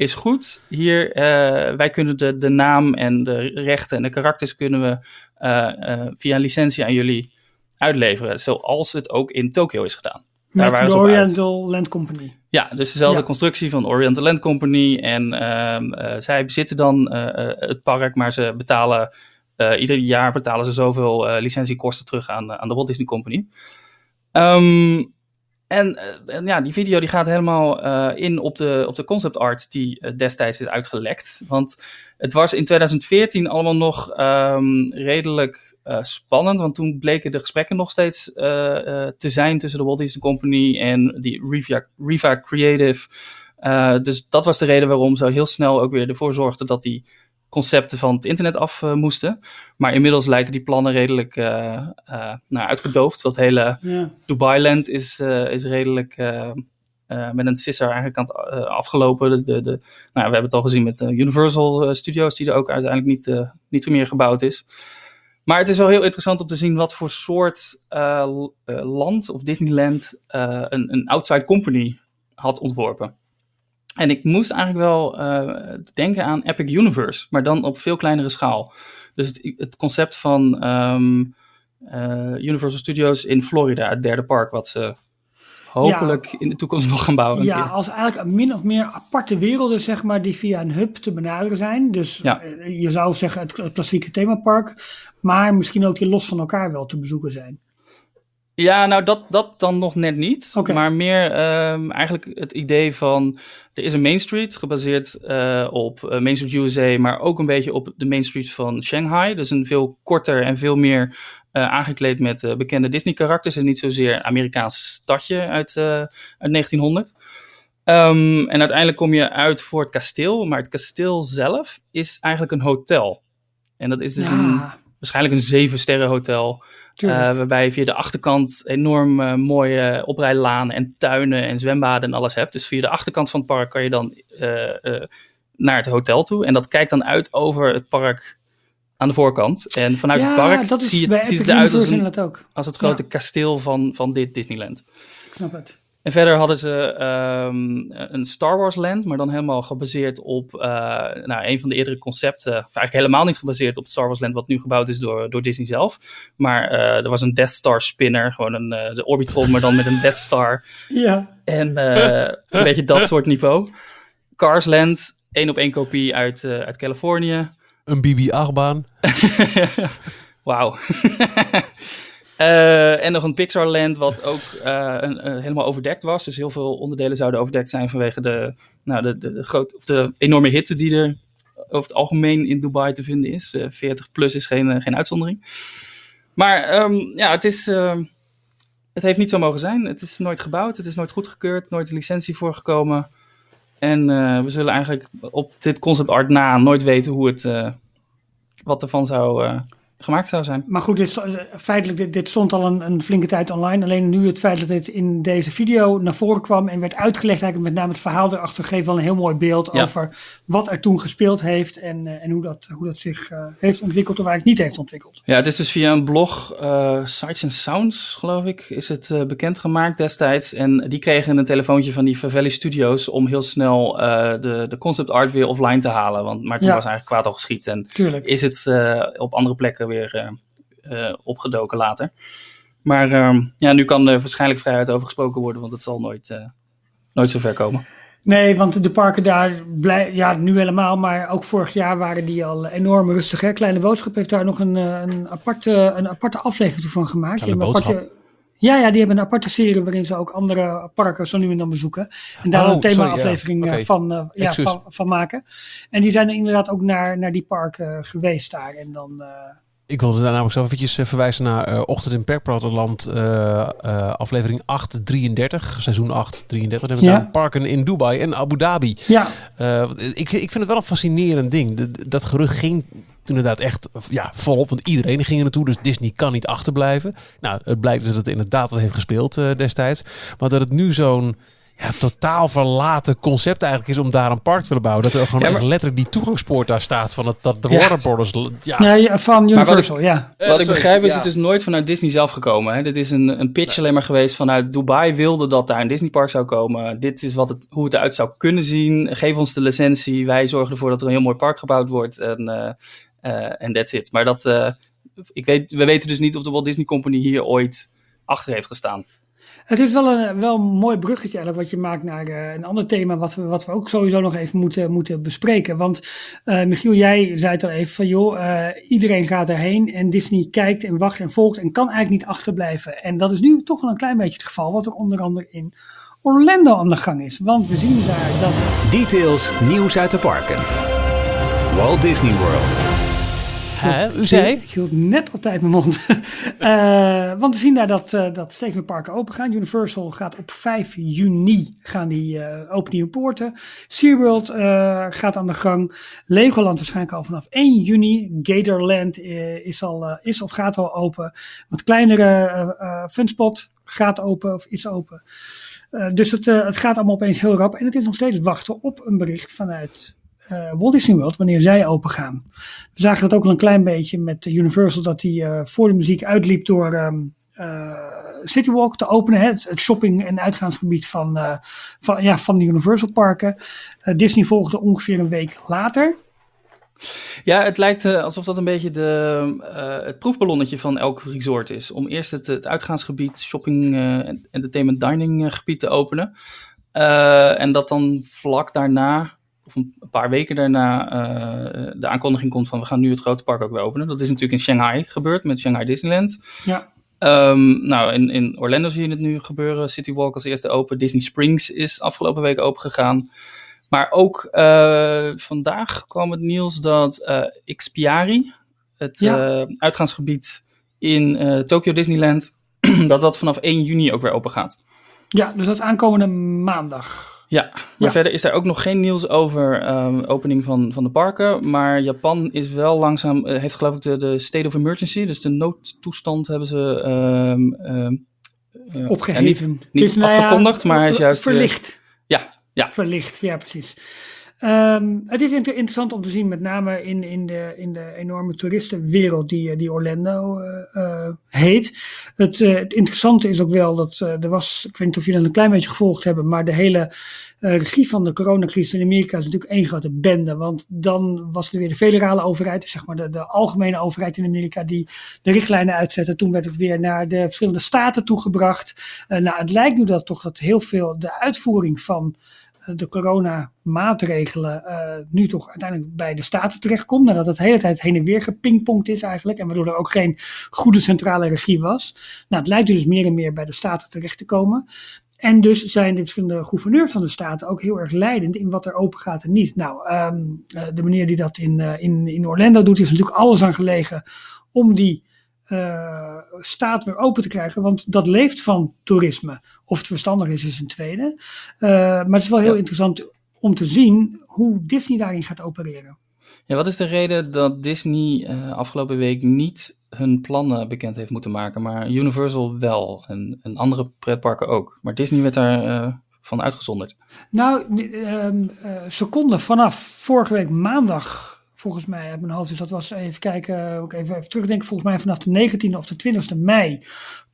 is goed. Hier, uh, wij kunnen de, de naam en de rechten en de karakters kunnen we uh, via een licentie aan jullie uitleveren. Zoals het ook in Tokio is gedaan. Daar Met de Oriental Land Company. Ja, dus dezelfde ja. constructie van Oriental Land Company. En uh, zij bezitten dan het park, maar ze betalen ieder jaar betalen ze zoveel licentiekosten terug aan, aan de Walt Disney Company. Um, en, en, ja, die video die gaat helemaal uh, in op de, op de concept art die uh, destijds is uitgelekt. Want het was in 2014 allemaal nog um, redelijk spannend. Want toen bleken de gesprekken nog steeds te zijn tussen de Walt Disney Company en die Riva Creative. dus dat was de reden waarom ze heel snel ook weer ervoor zorgden dat die concepten van het internet af uh, moesten. Maar inmiddels lijken die plannen redelijk uh, uh, nou, uitgedoofd. Dat hele ja. Dubai-land is, is redelijk met een sisser eigenlijk aan het, afgelopen. Dus de, de, nou, we hebben het al gezien met Universal Studios, die er ook uiteindelijk niet, niet meer gebouwd is. Maar het is wel heel interessant om te zien wat voor soort land of Disneyland een, een outside company had ontworpen. En ik moest eigenlijk wel uh, denken aan Epic Universe, maar dan op veel kleinere schaal. Dus het, het concept van um, uh, Universal Studios in Florida, het derde park, wat ze hopelijk ja, in de toekomst *laughs* nog gaan bouwen. Ja, als eigenlijk min of meer aparte werelden, zeg maar, die via een hub te benaderen zijn. Dus ja. je zou zeggen het, het klassieke themapark, maar misschien ook die los van elkaar wel te bezoeken zijn. Ja, nou dat, dat dan nog net niet. Okay. Maar meer um, eigenlijk het idee van... Er is een Main Street gebaseerd uh, op uh, Main Street USA... maar ook een beetje op de Main Street van Shanghai. Dus een veel korter en veel meer uh, aangekleed met bekende Disney-karakters... en niet zozeer een Amerikaans stadje uit, uit 1900. Um, en uiteindelijk kom je uit voor het kasteel. Maar het kasteel zelf is eigenlijk een hotel. En dat is dus ja. een, waarschijnlijk een zeven sterren hotel... Uh, waarbij je via de achterkant enorm uh, mooie oprijlanen en tuinen en zwembaden en alles hebt. Dus via de achterkant van het park kan je dan uh, naar het hotel toe. En dat kijkt dan uit over het park aan de voorkant. En vanuit ja, het park dat is zie je, ziet het eruit als, een, als het grote ja. kasteel van, van dit Disneyland. Ik snap het. En verder hadden ze um, een Star Wars Land, maar dan helemaal gebaseerd op uh, nou, een van de eerdere concepten. Of eigenlijk helemaal niet gebaseerd op het Star Wars Land, wat nu gebouwd is door, door Disney zelf. Maar uh, er was een Death Star spinner, gewoon een, uh, de Orbitron, maar dan met een Death Star. *laughs* Ja. En een beetje dat soort niveau. Cars Land, één op één kopie uit, uit Californië. Een BB-8-baan. *laughs* Wauw. *laughs* Uh, en nog een Pixar-land wat ook een, helemaal overdekt was. Dus heel veel onderdelen zouden overdekt zijn vanwege de, nou, de, de, de, groot, of de enorme hitte die er over het algemeen in Dubai te vinden is. Uh, 40 plus is geen, geen uitzondering. Maar um, ja, het, is, het heeft niet zo mogen zijn. Het is nooit gebouwd, het is nooit goedgekeurd, nooit een licentie voorgekomen. En we zullen eigenlijk op dit concept art na nooit weten hoe het, wat ervan zou gemaakt zou zijn. Maar goed, dit, feitelijk, dit, dit, stond al een, een, flinke tijd online. Alleen nu het feit dat dit in deze video naar voren kwam en werd uitgelegd, eigenlijk met name het verhaal erachter, geeft wel een heel mooi beeld ja. over wat er toen gespeeld heeft en, uh, en hoe, dat, hoe dat zich uh, heeft ontwikkeld of eigenlijk niet heeft ontwikkeld. Ja, het is dus via een blog, uh, Sights and Sounds geloof ik, is het bekendgemaakt destijds. En die kregen een telefoontje van die Favelli Studios om heel snel de, de concept art weer offline te halen. Want, maar toen ja. was eigenlijk kwaad al geschiet en Tuurlijk. is het op andere plekken weer uh, opgedoken later. Maar uh, ja, nu kan er waarschijnlijk vrijheid over gesproken worden, want het zal nooit, uh, nooit zo ver komen. Nee, want de parken daar, blij, ja nu helemaal, maar ook vorig jaar waren die al enorm rustig. Hè? Kleine Boodschap heeft daar nog een, een, aparte, een aparte aflevering van gemaakt. Kleine Boodschap? Aparte, ja, ja, die hebben een aparte serie waarin ze ook andere parken zo nu en dan bezoeken. En daar oh, een thema-aflevering ja. okay. van, uh, ja, van, van, maken. En die zijn er inderdaad ook naar, naar die parken geweest daar. En dan... Uh, ik wilde daar namelijk zo eventjes verwijzen naar uh, Ochtend in Perkpraterland, uh, uh, aflevering 8, 33, seizoen 8, 33. Dan hebben we ja. parken in Dubai en Abu Dhabi. Ja. ik, ik vind het wel een fascinerend ding. Dat, dat gerucht ging toen inderdaad echt ja, volop, want iedereen ging er naartoe, dus Disney kan niet achterblijven. Nou, het blijkt dus dat het inderdaad wat heeft gespeeld destijds. Maar dat het nu zo'n ja, totaal verlaten concept eigenlijk is om daar een park te willen bouwen. Dat er gewoon Ja, maar- letterlijk die toegangspoort daar staat van het, dat de Ja. Warner Brothers. Ja, Ja, ja, van wat Universal, ja. Eh, Wat ik begrijp is ja. het dus nooit vanuit Disney zelf gekomen. Hè? Dit is een, een pitch alleen maar geweest vanuit Dubai wilde dat daar een Disneypark zou komen. Dit is wat het, hoe het eruit zou kunnen zien. Geef ons de licentie. Wij zorgen ervoor dat er een heel mooi park gebouwd wordt. En eh, eh, en that's it. Maar dat, eh, ik weet, we weten dus niet of de Walt Disney Company hier ooit achter heeft gestaan. Het is wel een, wel mooi bruggetje wat je maakt naar eh, een ander thema wat we, wat we ook sowieso nog even moeten, moeten bespreken. Want eh, Michiel, jij zei het al even van joh, eh, iedereen gaat erheen en Disney kijkt en wacht en volgt en kan eigenlijk niet achterblijven. En dat is nu toch wel een klein beetje het geval wat er onder andere in Orlando aan de gang is. Want we zien daar dat Details, nieuws uit de parken. Walt Disney World. Hè? U zei? Ik hield net op tijd mijn mond. *laughs* Eh, want we zien daar dat, eh, dat steeds meer parken open gaan. Universal gaat op 5 juni gaan die, eh open nieuwe poorten. SeaWorld gaat aan de gang. Legoland waarschijnlijk al vanaf 1 juni. Gatorland is, al, is of gaat al open. Wat kleinere Funspot gaat open of is open. Dus het, het gaat allemaal opeens heel rap. En het is nog steeds wachten op een bericht vanuit eh, Walt Disney World wanneer zij open gaan. We zagen dat ook al een klein beetje met Universal, dat die eh, voor de muziek uitliep door ehm eh, Citywalk te openen. Hè, het, shopping- en uitgaansgebied van, van, ja, van de Universal parken. Disney volgde ongeveer een week later. Ja, het lijkt alsof dat een beetje de, het proefballonnetje van elk resort is. Om eerst het, het uitgaansgebied, shopping, en entertainment, dining gebied te openen. En dat dan vlak daarna, of een paar weken daarna, eh, de aankondiging komt van we gaan nu het grote park ook weer openen. Dat is natuurlijk in Shanghai gebeurd met Shanghai Disneyland. Ja, Ehm, nou, in, in Orlando zie je het nu gebeuren. City Walk als eerste open. Disney Springs is afgelopen week open gegaan. Maar ook eh, vandaag kwam het nieuws dat eh Xpiari, het Ja. uitgaansgebied in Tokyo Disneyland, *clears throat* dat dat vanaf 1 juni ook weer open gaat. ja dus dat is aankomende maandag. Ja, maar Ja. verder is er ook nog geen nieuws over ehm, opening van, van de parken. Maar Japan is wel langzaam, eh, heeft geloof ik de, de state of emergency, dus de noodtoestand hebben ze ehm, eh, ja, Opgeheven. niet niet is, nou afgekondigd, maar is juist... eh, Verlicht. ja, ja. Verlicht, ja precies. Ehm, het is inter- interessant om te zien, met name in, in, de, in de enorme toeristenwereld die, eh, die Orlando eh, eh, heet. Het, het interessante is ook wel dat er was, ik weet niet of jullie dat een klein beetje gevolgd hebben, maar de hele regie van de coronacrisis in Amerika is natuurlijk één grote bende. Want dan was er weer de federale overheid, dus zeg maar de, de algemene overheid in Amerika, die de richtlijnen uitzette. Toen werd het weer naar de verschillende staten toegebracht. Nou, het lijkt nu dat toch dat heel veel de uitvoering van de coronamaatregelen eh nu toch uiteindelijk bij de staten terechtkomt. Nadat het de hele tijd heen en weer gepingpongd is eigenlijk. En waardoor er ook geen goede centrale regie was. Nou, het lijkt dus meer en meer bij de staten terecht te komen. En dus zijn de verschillende gouverneurs van de staten ook heel erg leidend in wat er open gaat en niet. Nou, ehm, eh, de manier die dat in, eh, in, in Orlando doet, is natuurlijk alles aan gelegen om die eh, staat weer open te krijgen. Want dat leeft van toerisme. Of het verstandig is, is een tweede. Eh, maar het is wel heel Ja. interessant om te zien hoe Disney daarin gaat opereren. Ja, wat is de reden dat Disney eh, afgelopen week niet hun plannen bekend heeft moeten maken, maar Universal wel en, en andere pretparken ook? Maar Disney werd daar van uitgezonderd. Nou, eh, seconden vanaf vorige week maandag, volgens mij uit mijn hoofd, dus dat was even kijken, ook even, even terugdenken, volgens mij vanaf de 19e of de 20e mei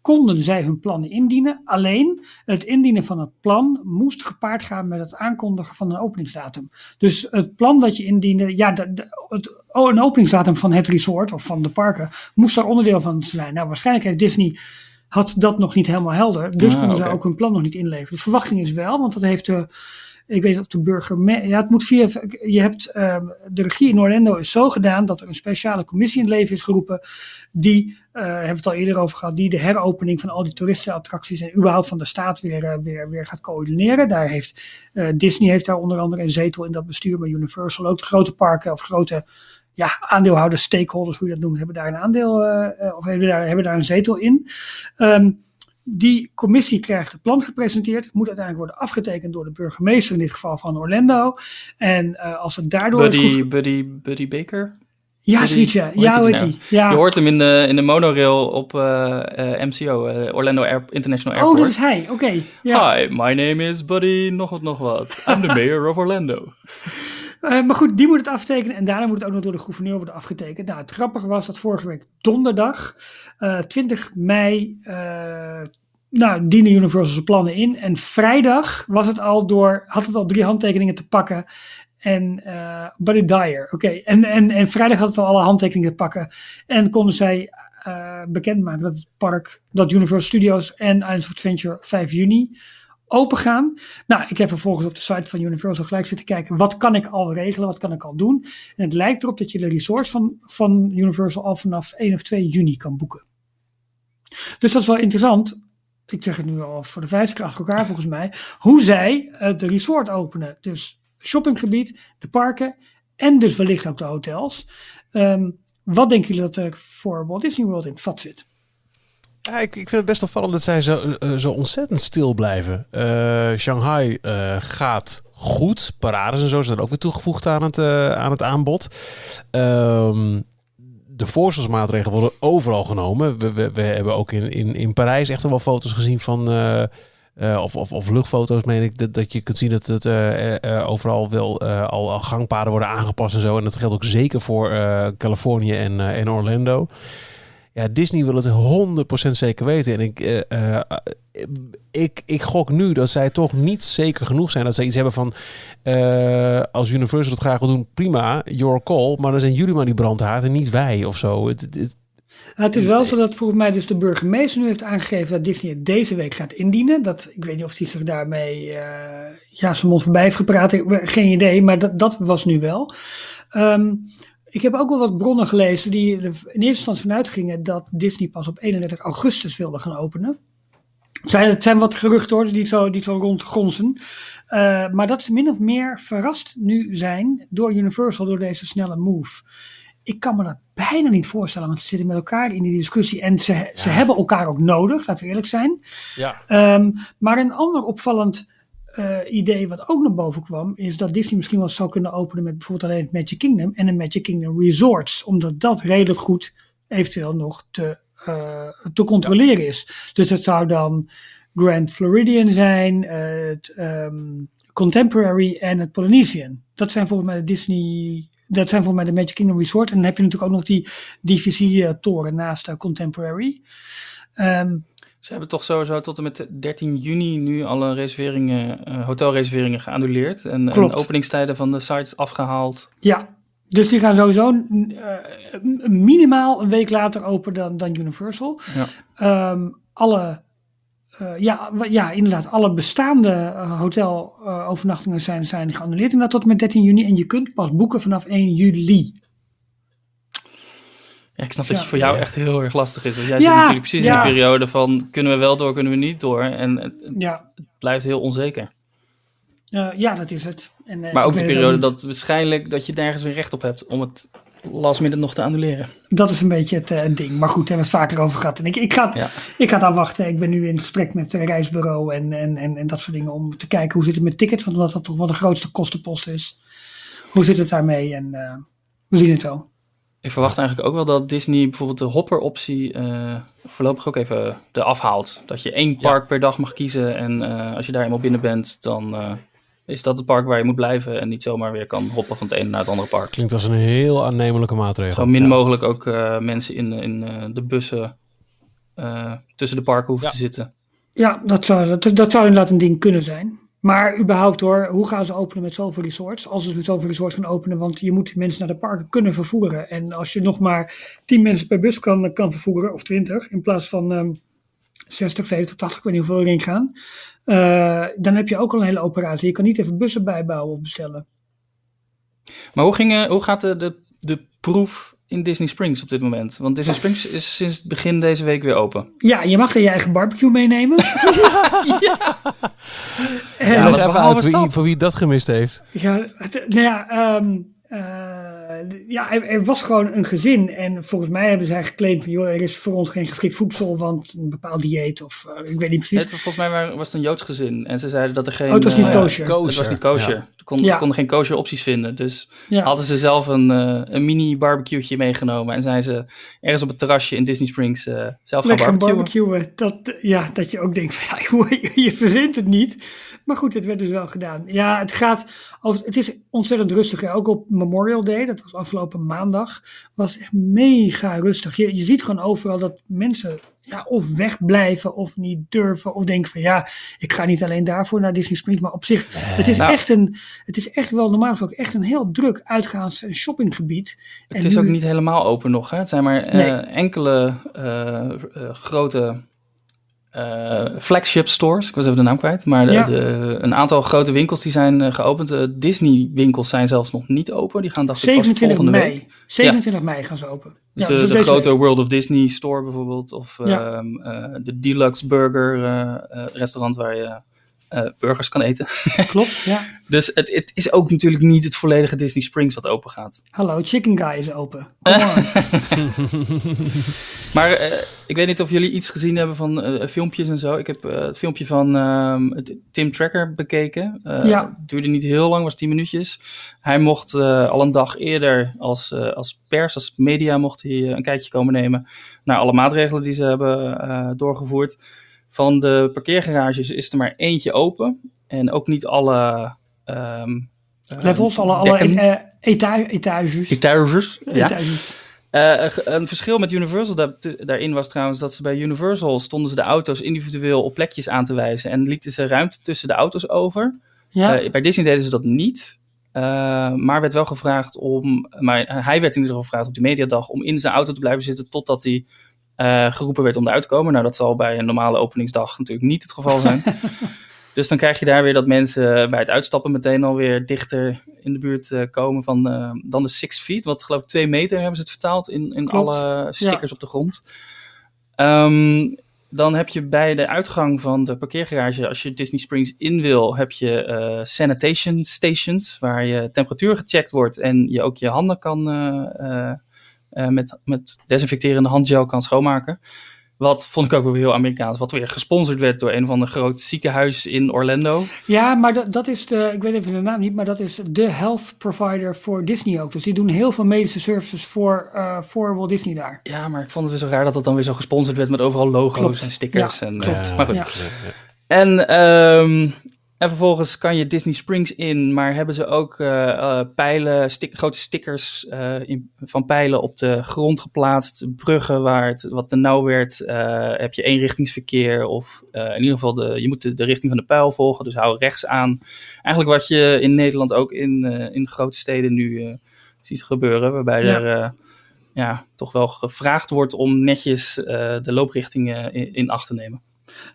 konden zij hun plannen indienen. Alleen het indienen van het plan moest gepaard gaan met het aankondigen van een openingsdatum. Dus het plan dat je indiende, ja, de, de- het, oh, een openingsdatum van het resort of van de parken moest daar onderdeel van zijn. Nou, waarschijnlijk heeft Disney had dat nog niet helemaal helder. Dus Ah, konden ze oké. ook hun plan nog niet inleveren. De verwachting is wel, want dat heeft de. Ik weet niet of de burger. Ja, het moet via. Je hebt. ehm, de regie in Orlando is zo gedaan dat er een speciale commissie in het leven is geroepen. Die. eh hebben we het al eerder over gehad. Die de heropening van al die toeristenattracties. en überhaupt van de staat weer, eh, weer, weer gaat coördineren. Daar heeft. eh, Disney heeft daar onder andere een zetel in dat bestuur. Maar Universal ook. De grote parken of grote ja, aandeelhouders, stakeholders, hoe je dat noemt, hebben daar een aandeel of hebben daar, hebben daar een zetel in. Ehm, die commissie krijgt het plan gepresenteerd. Het moet uiteindelijk worden afgetekend door de burgemeester, in dit geval van Orlando. En eh, als het daardoor Buddy, goed- Buddy, Buddy Baker? Ja, zoiets, ja. Ja, heet nou? Ja. Je hoort hem in de, in de monorail op eh, eh, MCO, Orlando Air- International oh, Airport. dat is hij. Oké. Ja. Hi, my name is Buddy, nog wat, nog wat. I'm the mayor of Orlando. *laughs* Maar goed, die moet het aftekenen en daarna moet het ook nog door de gouverneur worden afgetekend. Nou, het grappige was dat vorige week donderdag, eh 20 mei, nou, dienen Universal zijn plannen in. En vrijdag was het al door, had het al drie handtekeningen te pakken. En eh Buddy Dyer, oké. En, en, en vrijdag had het al alle handtekeningen te pakken. En konden zij eh bekendmaken dat het park, dat Universal Studios en Islands of Adventure 5 juni open gaan. Nou, ik heb vervolgens op de site van Universal gelijk zitten kijken. Wat kan ik al regelen? Wat kan ik al doen? En het lijkt erop dat je de resorts van, van Universal al vanaf 1 of 2 juni kan boeken. Dus dat is wel interessant. Ik zeg het nu al voor de vijfde keer achter elkaar volgens mij. Hoe zij het resort openen. Dus shoppinggebied, de parken en dus wellicht ook de hotels. Ehm, wat denken jullie dat er voor Walt Disney World in het vat zit? Ik, ik vind het best opvallend dat zij zo, eh, zo ontzettend stil blijven. Eh, Shanghai eh, gaat goed. Parades en zo zijn ook weer toegevoegd aan het, eh, aan het aanbod. Ehm, de voorzorgsmaatregelen worden overal genomen. We, we, hebben ook in, in, in Parijs echt wel foto's gezien van... eh, eh, of, of, of luchtfoto's, meen ik, dat, dat je kunt zien dat het eh, overal wel al, al gangpaden worden aangepast en zo. En dat geldt ook zeker voor Californië en, en Orlando. Ja, Disney wil het 100% zeker weten. En ik, eh, eh, ik, ik gok nu dat zij toch niet zeker genoeg zijn. Dat zij iets hebben van... eh, als Universal het graag wil doen, prima, your call. Maar dan zijn jullie maar die brandhaard en niet wij of zo. Het, het- het- Nou, het is wel zo dat volgens mij dus de burgemeester nu heeft aangegeven dat Disney het deze week gaat indienen. Dat, ik weet niet of hij zich daarmee eh, ja, zijn mond voorbij heeft gepraat. Ik, geen idee, maar dat, dat was nu wel. Ehm, ik heb ook wel wat bronnen gelezen die er in eerste instantie vanuit gingen dat Disney pas op 31 augustus wilde gaan openen. Het zijn, het zijn wat geruchten hoor, die zo, die zo rondgonzen. Eh, maar dat ze min of meer verrast nu zijn door Universal, door deze snelle move. Ik kan me dat bijna niet voorstellen, want ze zitten met elkaar in die discussie en ze, ze hebben elkaar ook nodig, laten we eerlijk zijn. ja. Ehm, maar een ander opvallend eh, idee wat ook naar boven kwam, is dat Disney misschien wel zou kunnen openen met bijvoorbeeld alleen het Magic Kingdom en een Magic Kingdom Resorts, omdat dat redelijk goed eventueel nog te, eh, te controleren is. Dus het zou dan Grand Floridian zijn, het ehm, Contemporary en het Polynesian. Dat zijn volgens mij de Disney. Dat zijn volgens mij de Magic Kingdom Resort. En dan heb je natuurlijk ook nog die DVC-toren naast eh, Contemporary. Ehm, Ze hebben toch sowieso tot en met 13 juni nu alle reserveringen, eh, hotelreserveringen geannuleerd. En, en openingstijden van de sites afgehaald. Ja, dus die gaan sowieso eh, minimaal een week later open dan, dan Universal. Ja. Ehm, alle, eh, ja, ja, inderdaad, alle bestaande hotelovernachtingen zijn, zijn geannuleerd inderdaad tot en met 13 juni. En je kunt pas boeken vanaf 1 juli. Ja, ik snap dat Ja. het voor jou Ja. echt heel erg lastig is. Want jij Ja, zit natuurlijk precies ja. in de periode van kunnen we wel door, kunnen we niet door. En het Ja, blijft heel onzeker. eh, ja dat is het. En, eh, Maar ook de periode dat waarschijnlijk dat je nergens weer recht op hebt om het last minute nog te annuleren. Dat is een beetje het eh, ding. Maar goed, daar hebben we het vaker over gehad. En ik, ik, ga, Ja. ik ga het afwachten. Ik ben nu in gesprek met het reisbureau en, en, en, en dat soort dingen. Om te kijken hoe zit het met tickets. Want omdat dat toch wel de grootste kostenpost is. Hoe zit het daarmee? En eh, we zien het wel. Ik verwacht eigenlijk ook wel dat Disney bijvoorbeeld de hopper-optie eh, voorlopig ook even eraf haalt. Dat je één park per dag mag kiezen en eh, als je daar eenmaal binnen bent, dan eh, is dat het park waar je moet blijven en niet zomaar weer kan hoppen van het ene naar het andere park. Klinkt als een heel aannemelijke maatregel. Zo min Ja. mogelijk ook eh, mensen in, in eh, de bussen eh, tussen de parken hoeven Ja. te zitten. Ja, dat zou, dat, dat zou inderdaad een ding kunnen zijn. Maar überhaupt hoor, hoe gaan ze openen met zoveel resorts? Als ze met zoveel resorts gaan openen, want je moet die mensen naar de parken kunnen vervoeren. En als je nog maar 10 mensen per bus kan, kan vervoeren, of 20, in plaats van ehm 60, 70, 80, ik weet niet hoeveel erin gaan. eh, dan heb je ook al een hele operatie. Je kan niet even bussen bijbouwen of bestellen. Maar hoe, ging, hoe gaat de, de, de proef in Disney Springs op dit moment? Want Disney Springs is sinds het begin deze week weer open. Ja, je mag er je eigen barbecue meenemen. En- *laughs* Ja, voor even uit wie, dat? voor wie dat gemist heeft. Ja, nou ja, ehm, eh, ja, er, er was gewoon een gezin. En volgens mij hebben zij geclaimd van... joh, er is voor ons geen geschikt voedsel... want een bepaald dieet of eh, ik weet niet precies. Het, volgens mij was het een Joods gezin. En ze zeiden dat er geen... Oh, het was niet kosher. Het was niet kosher. Ja. Ze, konden, Ja. ze konden geen kosher opties vinden. Dus Ja. hadden ze zelf een, eh, een mini barbecue'tje meegenomen. En zijn ze ergens op het terrasje in Disney Springs eh, zelf Lekker gaan barbecuen. barbecuen. Dat, ja, dat je ook denkt van, ja, *laughs* je verzint het niet. Maar goed, het werd dus wel gedaan. Ja, het gaat over, het is ontzettend rustig. hè. Ook op Memorial Day, dat was afgelopen maandag, was echt mega rustig. Je, je ziet gewoon overal dat mensen ja, of wegblijven of niet durven. Of denken van, ja, ik ga niet alleen daarvoor naar Disney Springs. Maar op zich, het is, Nou. echt, een, het is echt wel normaal gesproken echt een heel druk uitgaans- en shoppinggebied. Het En is nu- ook niet helemaal open nog. Hè? Het zijn maar eh, Nee. enkele eh, eh, grote flagship stores. Ik was even de naam kwijt. Maar de, Ja. de, een aantal grote winkels die zijn eh, geopend. De Disney winkels zijn zelfs nog niet open. Die gaan dacht ik pas 27 volgende mei. week. 27 mei gaan ze open. Dus Ja, de, dus de grote week. World of Disney store bijvoorbeeld. Of ehm, eh, de Deluxe Burger eh, eh, restaurant waar je eh, burgers kan eten. *laughs* Klopt, ja. Dus het, het is ook natuurlijk niet het volledige Disney Springs wat open gaat. Hallo, Chicken Guy is open. *laughs* *laughs* Maar eh, ik weet niet of jullie iets gezien hebben van eh, filmpjes en zo. Ik heb het filmpje van ehm, Tim Tracker bekeken. Ja. Het duurde niet heel lang, was 10 minuutjes. Hij mocht al een dag eerder als, als pers, als media, mocht hij een kijkje komen nemen naar alle maatregelen die ze hebben doorgevoerd. Van de parkeergarages is er maar eentje open. En ook niet alle eh, Levels, alle, dekken. eh, eta etages. Etages, ja. Etages. Eh, een- verschil met Universal da- daarin was trouwens dat ze bij Universal stonden ze de auto's individueel op plekjes aan te wijzen en lieten ze ruimte tussen de auto's over. Ja, Eh, bij Disney deden ze dat niet. Maar werd wel gevraagd om, maar hij werd in ieder geval gevraagd op de mediadag om in zijn auto te blijven zitten totdat hij eh, geroepen werd om eruit te komen. Nou, dat zal bij een normale openingsdag natuurlijk niet het geval zijn. *laughs* dus dan krijg je daar weer dat mensen bij het uitstappen meteen alweer dichter in de buurt eh, komen van eh, dan de six feet. Wat geloof ik twee meter hebben ze het vertaald in, in Klopt. alle stickers op de grond. Ehm, dan heb je bij de uitgang van de parkeergarage, als je Disney Springs in wil, heb je sanitation stations waar je temperatuur gecheckt wordt en je ook je handen kan eh, met, met desinfecterende handgel kan schoonmaken. Wat vond ik ook weer heel Amerikaans, wat weer gesponsord werd door een of ander groot ziekenhuis in Orlando. ja maar dat, dat is de, ik weet even de naam niet, maar dat is de health provider voor Disney ook. Dus die doen heel veel medische services voor, eh, voor Walt Disney daar. Ja, maar ik vond het weer zo raar dat het dan weer zo gesponsord werd met overal logo's Klopt. en stickers. Ja, en, klopt. eh, maar goed. Ja. En, ehm, en vervolgens kan je Disney Springs in, maar hebben ze ook eh, eh, pijlen, stik- grote stickers eh, in, van pijlen op de grond geplaatst. Bruggen waar het wat te nauw werd, heb je eenrichtingsverkeer of in ieder geval de, je moet de, de richting van de pijl volgen, dus hou rechts aan. Eigenlijk wat je in Nederland ook in, in grote steden nu ziet gebeuren, waarbij Ja. er ja, toch wel gevraagd wordt om netjes de looprichtingen in, in acht te nemen.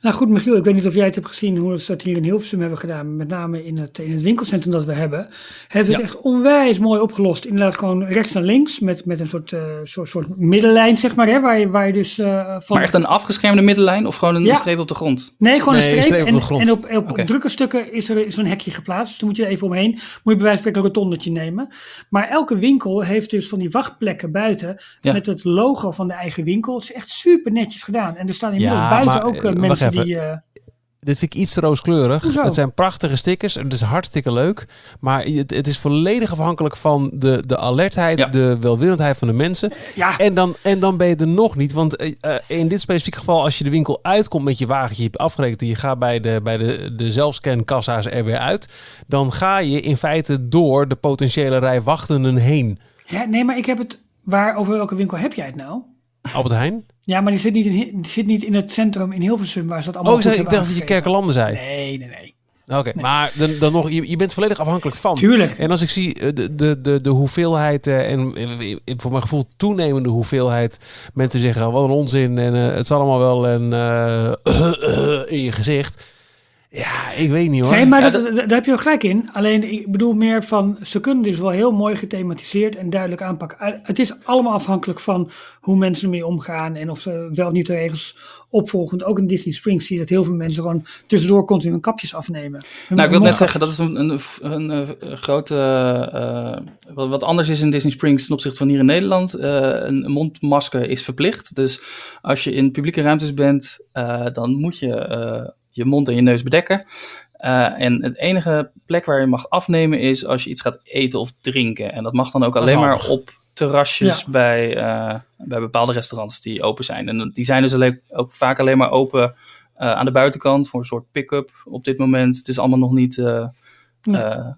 Nou goed, Michiel, ik weet niet of jij het hebt gezien hoe ze dat hier in Hilversum hebben gedaan. Met name in het, in het winkelcentrum dat we hebben. Hebben het echt onwijs mooi opgelost. Inderdaad gewoon rechts en links met, met een soort, eh, soort, soort middenlijn, zeg maar. Hè, waar, je, waar je dus eh, van... Maar echt een afgeschermde middenlijn of gewoon een Ja. streep op de grond? Nee, gewoon Nee, een een streep. op en, de grond. en op, op, drukke stukken is er zo'n hekje geplaatst. Dus dan moet je er even omheen. Moet je bij wijze van spreken een rotondetje nemen. Maar elke winkel heeft dus van die wachtplekken buiten. Ja. Met het logo van de eigen winkel. Het is echt super netjes gedaan. En er staan inmiddels Ja, buiten maar, ook eh, eh, wacht even. die... eh, Dit vind ik iets rooskleurig. Hoezo? Het zijn prachtige stickers. Het is hartstikke leuk. Maar het, het is volledig afhankelijk van de, de alertheid, Ja. de welwillendheid van de mensen. ja, En dan, en dan ben je er nog niet. Want eh, eh, in dit specifieke geval, als je de winkel uitkomt met je wagentje, je hebt afgerekend en je gaat bij de, bij de, de zelfscankassa's er weer uit. Dan ga je in feite door de potentiële rij wachtenden heen. Ja, nee, maar ik heb het. Waar, over welke winkel heb jij het nou? Albert Heijn? Ja, maar die zit niet in, die zit niet in het centrum in Hilversum waar ze dat allemaal Oh, ik, zei- dacht dat je. Kerkenlanden zei. Nee, nee, nee. Oké, maar dan, dan nog, je, je bent volledig afhankelijk van. Tuurlijk. En als ik zie eh, de, de, de, de hoeveelheid, eh, en eh, voor mijn gevoel toenemende hoeveelheid mensen zeggen, wat een onzin en het is allemaal wel en, *coughs* in je gezicht. Ja, ik weet niet hoor. Nee, maar Ja, dat, dat- daar heb je wel gelijk in. Alleen, ik bedoel meer van, ze kunnen dus wel heel mooi gethematiseerd en duidelijk aanpakken. Uh, Het is allemaal afhankelijk van hoe mensen ermee omgaan en of ze wel of niet de regels opvolgen. Want ook in Disney Springs zie je dat heel veel mensen gewoon tussendoor continu hun kapjes afnemen. Hun Nou, ik wil net zeggen, dat is een, een, een, een grote. eh, wat, wat anders is in Disney Springs ten opzichte van hier in Nederland. Eh, een mondmasker is verplicht. Dus als je in publieke ruimtes bent, eh, dan moet je eh, je mond en je neus bedekken. Eh, en het enige plek waar je mag afnemen is als je iets gaat eten of drinken. En dat mag dan ook alleen maar op terrasjes Ja. bij, eh, bij bepaalde restaurants die open zijn. En die zijn dus alleen, ook vaak alleen maar open eh, aan de buitenkant voor een soort pick-up op dit moment. Het is allemaal nog niet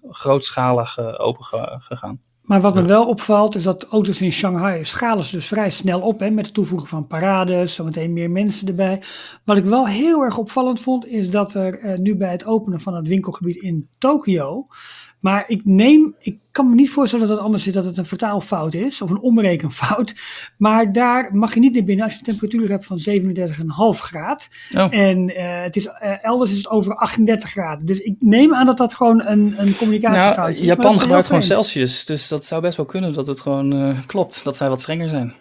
grootschalig open ge- gegaan. Maar wat me wel opvalt is dat auto's in Shanghai schalen ze dus vrij snel op. Hè, met het toevoegen van parades, zometeen meer mensen erbij. Wat ik wel heel erg opvallend vond is dat er eh, nu bij het openen van het winkelgebied in Tokio. Maar ik neem, ik kan me niet voorstellen dat het anders is dat het een vertaalfout is of een omrekenfout. Maar daar mag je niet naar binnen als je een temperatuur hebt van 37,5 graad. Oh. En eh, het is, eh, elders is het over 38 graden. Dus ik neem aan dat dat gewoon een, een communicatiefout Nou, is. Japan gebruikt gewoon. Celsius, dus dat zou best wel kunnen dat het gewoon eh, klopt. Dat zij wat strenger zijn.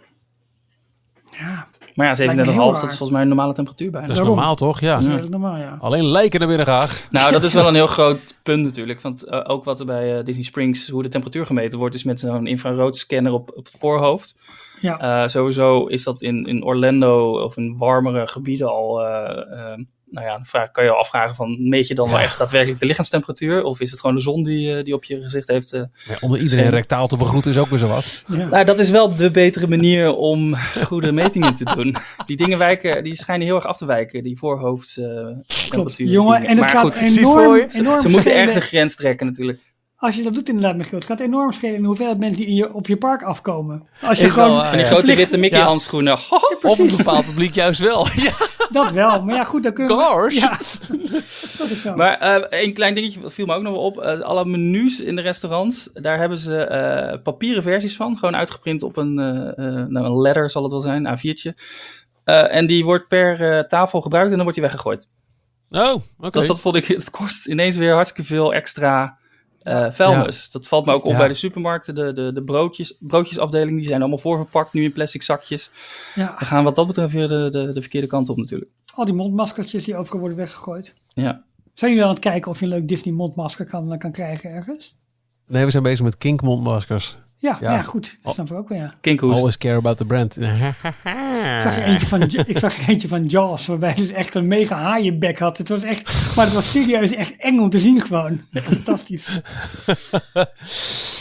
Ja, Maar ja, 37,5 Lijkt me heel dat is volgens mij een normale temperatuur bijna. Dat is Daarom. normaal toch? Ja. dat is redelijk normaal, ja. Alleen lijken naar binnen graag. Nou, dat is wel een *laughs* heel groot punt natuurlijk. Want eh, ook wat er bij eh, Disney Springs, hoe de temperatuur gemeten wordt, is met zo'n infraroodscanner op, op het voorhoofd. Ja. Eh, sowieso is dat in, in Orlando of in warmere gebieden al. Nou ja, dan vraag, kan je afvragen van meet je dan wel Ja. echt daadwerkelijk de lichaamstemperatuur? Of is het gewoon de zon die, eh, die op je gezicht heeft? eh? Maar onder iedereen rectaal te begroeten is ook weer zo wat. ja. Nou, dat is wel de betere manier om goede metingen te doen. Die dingen wijken, die schijnen heel erg af te wijken, die voorhoofdtemperatuur. Jongen, en het maar gaat goed, enorm, enorm ze moeten ergens een grens trekken natuurlijk. Als je dat doet inderdaad, Michiel, het gaat enorm schelen in hoeveelheid mensen die in je, op je park afkomen. Als je Is gewoon, wel En die ja. grote witte Mickey Ja. handschoenen. *laughs* Of een bepaald publiek juist wel. *laughs* Ja, dat wel, maar ja goed, dan kun je... Cars. Ja, *laughs* dat is zo. Maar eh een klein dingetje viel me ook nog wel op. Eh, alle menus in de restaurants, daar hebben ze eh, papieren versies van. Gewoon uitgeprint op een, eh, eh, nou, een letter zal het wel zijn, A4'tje. Eh, en die wordt per eh, tafel gebruikt en dan wordt die weggegooid. Oh, oké. Dus dat vond ik, het kost ineens weer hartstikke veel extra eh vuilnis. Dat valt me ook op Ja. bij de supermarkten. De, de, de broodjes, broodjesafdeling, die zijn allemaal voorverpakt nu in plastic zakjes. ja, We gaan wat dat betreft weer de, de, de verkeerde kant op natuurlijk. al die mondmaskertjes die overal worden weggegooid. Ja. Zijn jullie aan het kijken of je een leuk Disney mondmasker kan, kan krijgen ergens? Nee, we zijn bezig met kinkmondmaskers. Ja, Ja. ja. goed, dat snap ik ook wel, ja. Always care about the brand. Ik zag, er eentje van, ik zag er eentje van Jaws, waarbij hij dus echt een mega haaienbek had. Het was echt, maar het was serieus echt eng om te zien gewoon. *laughs* Fantastisch. *laughs*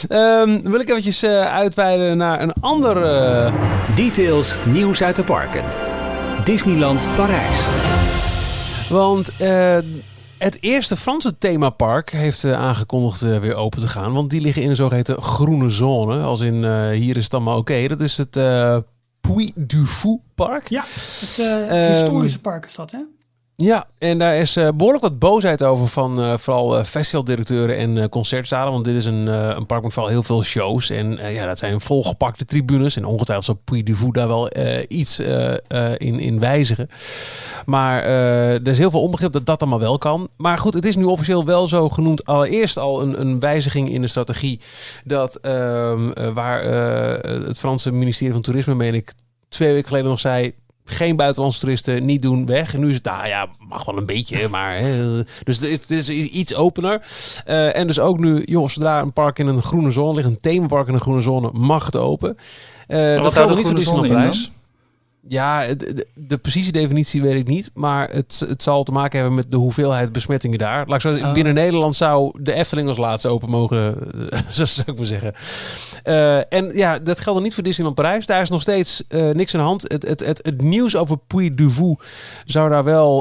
Ehm, wil ik eventjes eh, uitweiden naar een ander... eh, Details nieuws uit de parken. Disneyland Parijs. Want eh, het eerste Franse themapark heeft eh, aangekondigd eh, weer open te gaan. Want die liggen in een zogeheten groene zone. Als in eh, hier is het allemaal oké. Dat is het Puy du Fou Park. Ja, het eh, Ehm, historische park is dat, hè? Ja, en daar is eh, behoorlijk wat boosheid over van eh, vooral eh, festivaldirecteuren en concertzalen. Want dit is een, een park met vooral heel veel shows. En ja, dat zijn volgepakte tribunes. En ongetwijfeld zal Puy du Fou daar wel iets in, in wijzigen. Maar er is heel veel onbegrip dat dat allemaal wel kan. Maar goed, het is nu officieel wel zo genoemd. Allereerst al een, een wijziging in de strategie. Dat ehm, eh, waar het Franse ministerie van Toerisme, meen ik, twee weken geleden nog zei geen buitenlandse toeristen, niet doen, weg. En nu is het, nou ja, mag wel een beetje, *laughs* maar... Hè, dus het is iets opener. Eh, en dus ook nu, joh, zodra een park in een groene zone ligt, een themapark in een groene zone, mag het open. Eh wat dat geldt de niet voor in Parijs. Ja, de, de, precieze definitie weet ik niet. Maar het, het zal te maken hebben met de hoeveelheid besmettingen daar. Laat ik zo, zeggen, Oh. Binnen Nederland zou de Efteling als laatste open mogen, eh, *laughs* zo zou ik maar zeggen. Eh, en ja, dat geldt dan niet voor Disneyland Parijs. Daar is nog steeds eh, niks aan de hand. Het, het, het, het nieuws over Puy du Fou zou daar wel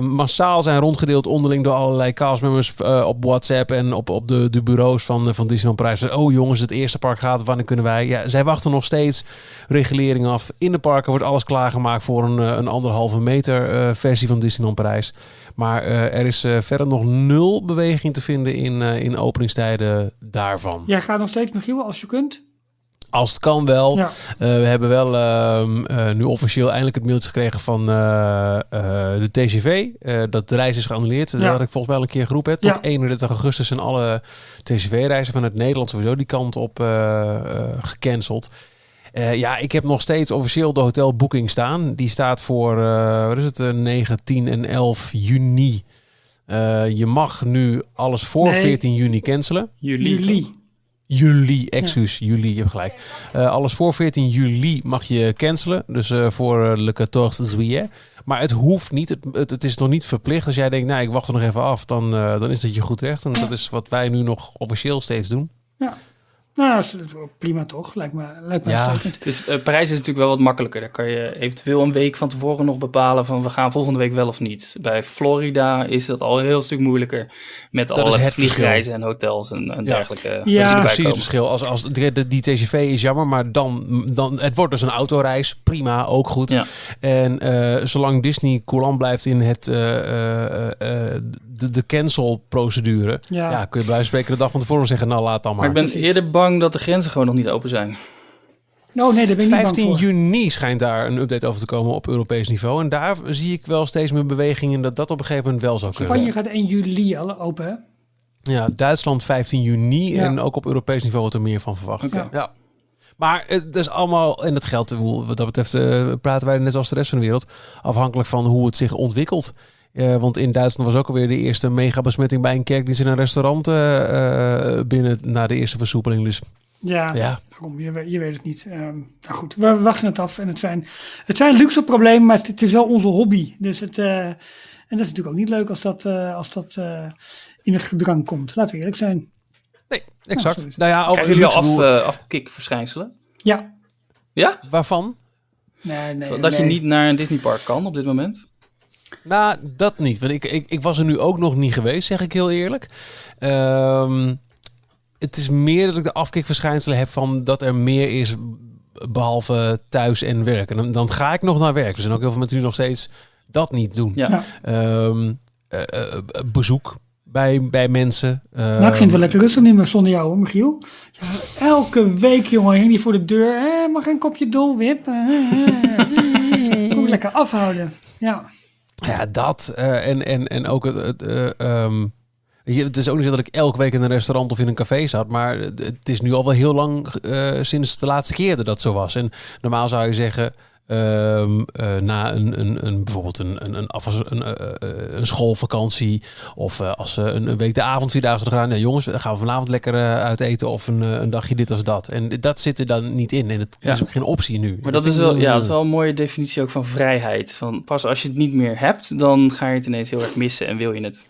massaal zijn rondgedeeld onderling door allerlei castmembers op WhatsApp en op, op de, de bureaus van, van Disneyland Parijs. Oh jongens, het eerste park gaat, wanneer kunnen wij? Ja, zij wachten nog steeds regulering af. In de parken wordt alles klaargemaakt voor een, eh, een anderhalve meter eh, versie van Disneyland Parijs. Maar eh, er is verder nog nul beweging te vinden in, in openingstijden daarvan. Jij gaat nog steeds, Michiel, als je kunt. Als het kan wel. Ja. We hebben wel ehm, eh, nu officieel eindelijk het mailtje gekregen van de TCV. dat de reis is geannuleerd. Dat Ja. had ik volgens mij al een keer geroepen. Tot Ja. 31 augustus zijn alle TCV-reizen vanuit Nederland sowieso die kant op gecanceld. Eh, ja, ik heb nog steeds officieel de hotelboeking staan. Die staat voor, eh, wat is het, eh, 9, 10 en 11 juni. Eh, je mag nu alles voor Nee. 14 juni cancelen. Juli. Juli. Juli, excuus, juli, je hebt gelijk. Eh, alles voor 14 juli mag je cancelen. Dus eh, voor eh, le 14 juillet. Maar het hoeft niet. Het, het, het is nog niet verplicht. Als jij denkt, nou, ik wacht er nog even af, dan, eh, dan is dat je goed recht. En dat is wat wij nu nog officieel steeds doen. Nou, prima toch? Lijkt me, lijkt me Ja. is, eh, Parijs is natuurlijk wel wat makkelijker. Daar kan je eventueel een week van tevoren nog bepalen van we gaan volgende week wel of niet. Bij Florida is dat al een heel stuk moeilijker met Dat alle het vliegreizen en hotels en, en Ja. dergelijke. Ja. dat is erbij precies het verschil. Als, als de, de- die TCV is jammer, maar dan, dan het wordt dus een autoreis. Prima, ook goed. Ja. En eh, zolang Disney coulant blijft in het, eh, eh, eh, de, de cancel-procedure, Ja. ja. kun je bij spreken de dag van tevoren zeggen, nou laat dan maar. Maar ik ben Precies. eerder bang dat de grenzen gewoon nog niet open zijn. Oh nee, daar ben ik niet 15 bang voor. juni schijnt daar een update over te komen op Europees niveau. En daar zie ik wel steeds meer bewegingen dat dat op een gegeven moment wel zou kunnen. Spanje gaat 1 juli al open, hè? Ja, Duitsland 15 juni Ja. en ook op Europees niveau wordt er meer van verwacht. Ja. Maar het is allemaal, en dat geldt, wat dat betreft eh, praten wij net als de rest van de wereld, afhankelijk van hoe het zich ontwikkelt. Eh, want in Duitsland was ook alweer de eerste megabesmetting bij een kerkdienst in een restaurant eh, eh, binnen na de eerste versoepeling. Dus Ja, ja, daarom, je, weet- je weet het niet. Ehm, nou goed, we wachten het af. En het zijn, het zijn luxe problemen, maar het, het is wel onze hobby. Dus het, eh, en dat is natuurlijk ook niet leuk als dat, eh, als dat eh, in het gedrang komt. Laten we eerlijk zijn. nee, exact. nou ja, over Krijgen jullie af, afkikverschijnselen? Ja. Ja? waarvan? Nee, nee, dat je niet naar een Disneypark kan op dit moment? Nou, dat niet. Want ik, ik, ik was er nu ook nog niet geweest, zeg ik heel eerlijk. Ehm, het is meer dat ik de afkikverschijnselen heb van dat er meer is behalve thuis en werk. En dan, dan ga ik nog naar werk. Er zijn ook heel veel mensen die nog steeds dat niet doen. Ja. Ehm, eh, eh, bezoek bij, bij mensen. Nou, ik vind het wel lekker rustig niet meer zonder jou, hoor, Michiel. Ja, elke week, jongen, hing die voor de deur. Eh, mag een kopje dolwip? Eh, *laughs* Moet ik lekker afhouden. Ja. Ja, dat. eh, en, en, en ook het... je, het is ook niet zo dat ik elke week in een restaurant of in een café zat. Maar het het is nu al wel heel lang eh, sinds de laatste keer dat dat zo was. En normaal zou je zeggen... ehm, eh, na een, een, een, bijvoorbeeld een, een, een, een, eh, eh, een schoolvakantie. Of eh, als ze een, een week de avond, vier dagen gaan. Nou, jongens, gaan we vanavond lekker uit eten. Of een, een dagje dit of dat. En dat zit er dan niet in. En het Ja. is ook geen optie nu. Maar dat is wel, ja, dat is wel een mooie definitie ook van vrijheid. Van pas als je het niet meer hebt, dan ga je het ineens heel erg missen en wil je het.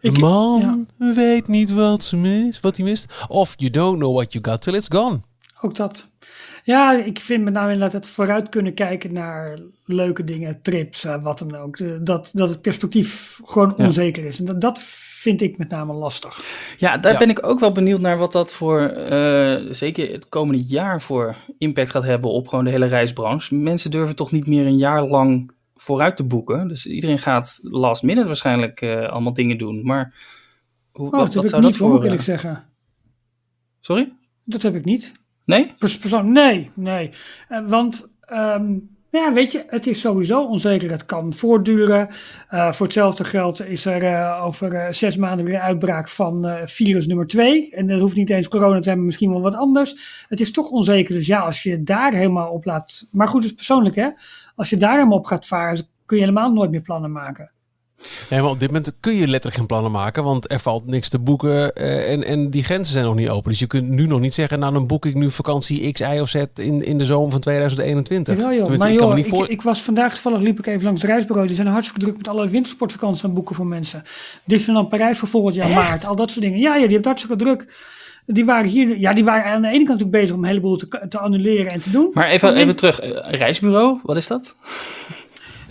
Ik- man weet niet wat ze mis, wat hij mist. Of you don't know what you got till it's gone. Ook dat. Ja, ik vind met name inderdaad het vooruit kunnen kijken naar leuke dingen, trips, eh, wat dan ook. Dat, dat het perspectief gewoon Ja. onzeker is. En dat, dat vind ik met name lastig. Ja, daar Ja. ben ik ook wel benieuwd naar wat dat voor, eh, zeker het komende jaar, voor impact gaat hebben op gewoon de hele reisbranche. Mensen durven toch niet meer een jaar lang vooruit te boeken. Dus iedereen gaat last minute waarschijnlijk eh, allemaal dingen doen. Maar hoe, Oh, wat, dat ik zou niet dat voor, moet voor... ik eh, eerlijk zeggen. sorry? Dat heb ik niet. Nee? Pers persoon, nee, nee. Eh, want, ehm, nou ja, weet je, het is sowieso onzeker. Het kan voortduren. Eh, voor hetzelfde geld is er eh, over zes maanden weer een uitbraak van virus nummer twee. En dat hoeft niet eens corona te hebben, misschien wel wat anders. Het is toch onzeker. Dus ja, als je daar helemaal op laat... Maar goed, het is persoonlijk, hè. Als je daar helemaal op gaat varen, kun je helemaal nooit meer plannen maken. Nee, maar op dit moment kun je letterlijk geen plannen maken, want er valt niks te boeken eh, en, en die grenzen zijn nog niet open. Dus je kunt nu nog niet zeggen, nou dan boek ik nu vakantie X, Y of Z in, in de zomer van 2021. Jawel, joh. Tenminste, Maar ik kan joh, ik, niet voor... ik was vandaag toevallig, liep ik even langs het reisbureau. Die zijn hartstikke druk met allerlei wintersportvakanties aan het boeken voor mensen. Disneyland Parijs voor volgend jaar maart, al dat soort dingen. Ja, ja, die hebben hartstikke druk. Die waren hier, ja, die waren aan de ene kant natuurlijk bezig om een heleboel te, te annuleren en te doen. Maar even, even terug. Eh, reisbureau, wat is dat?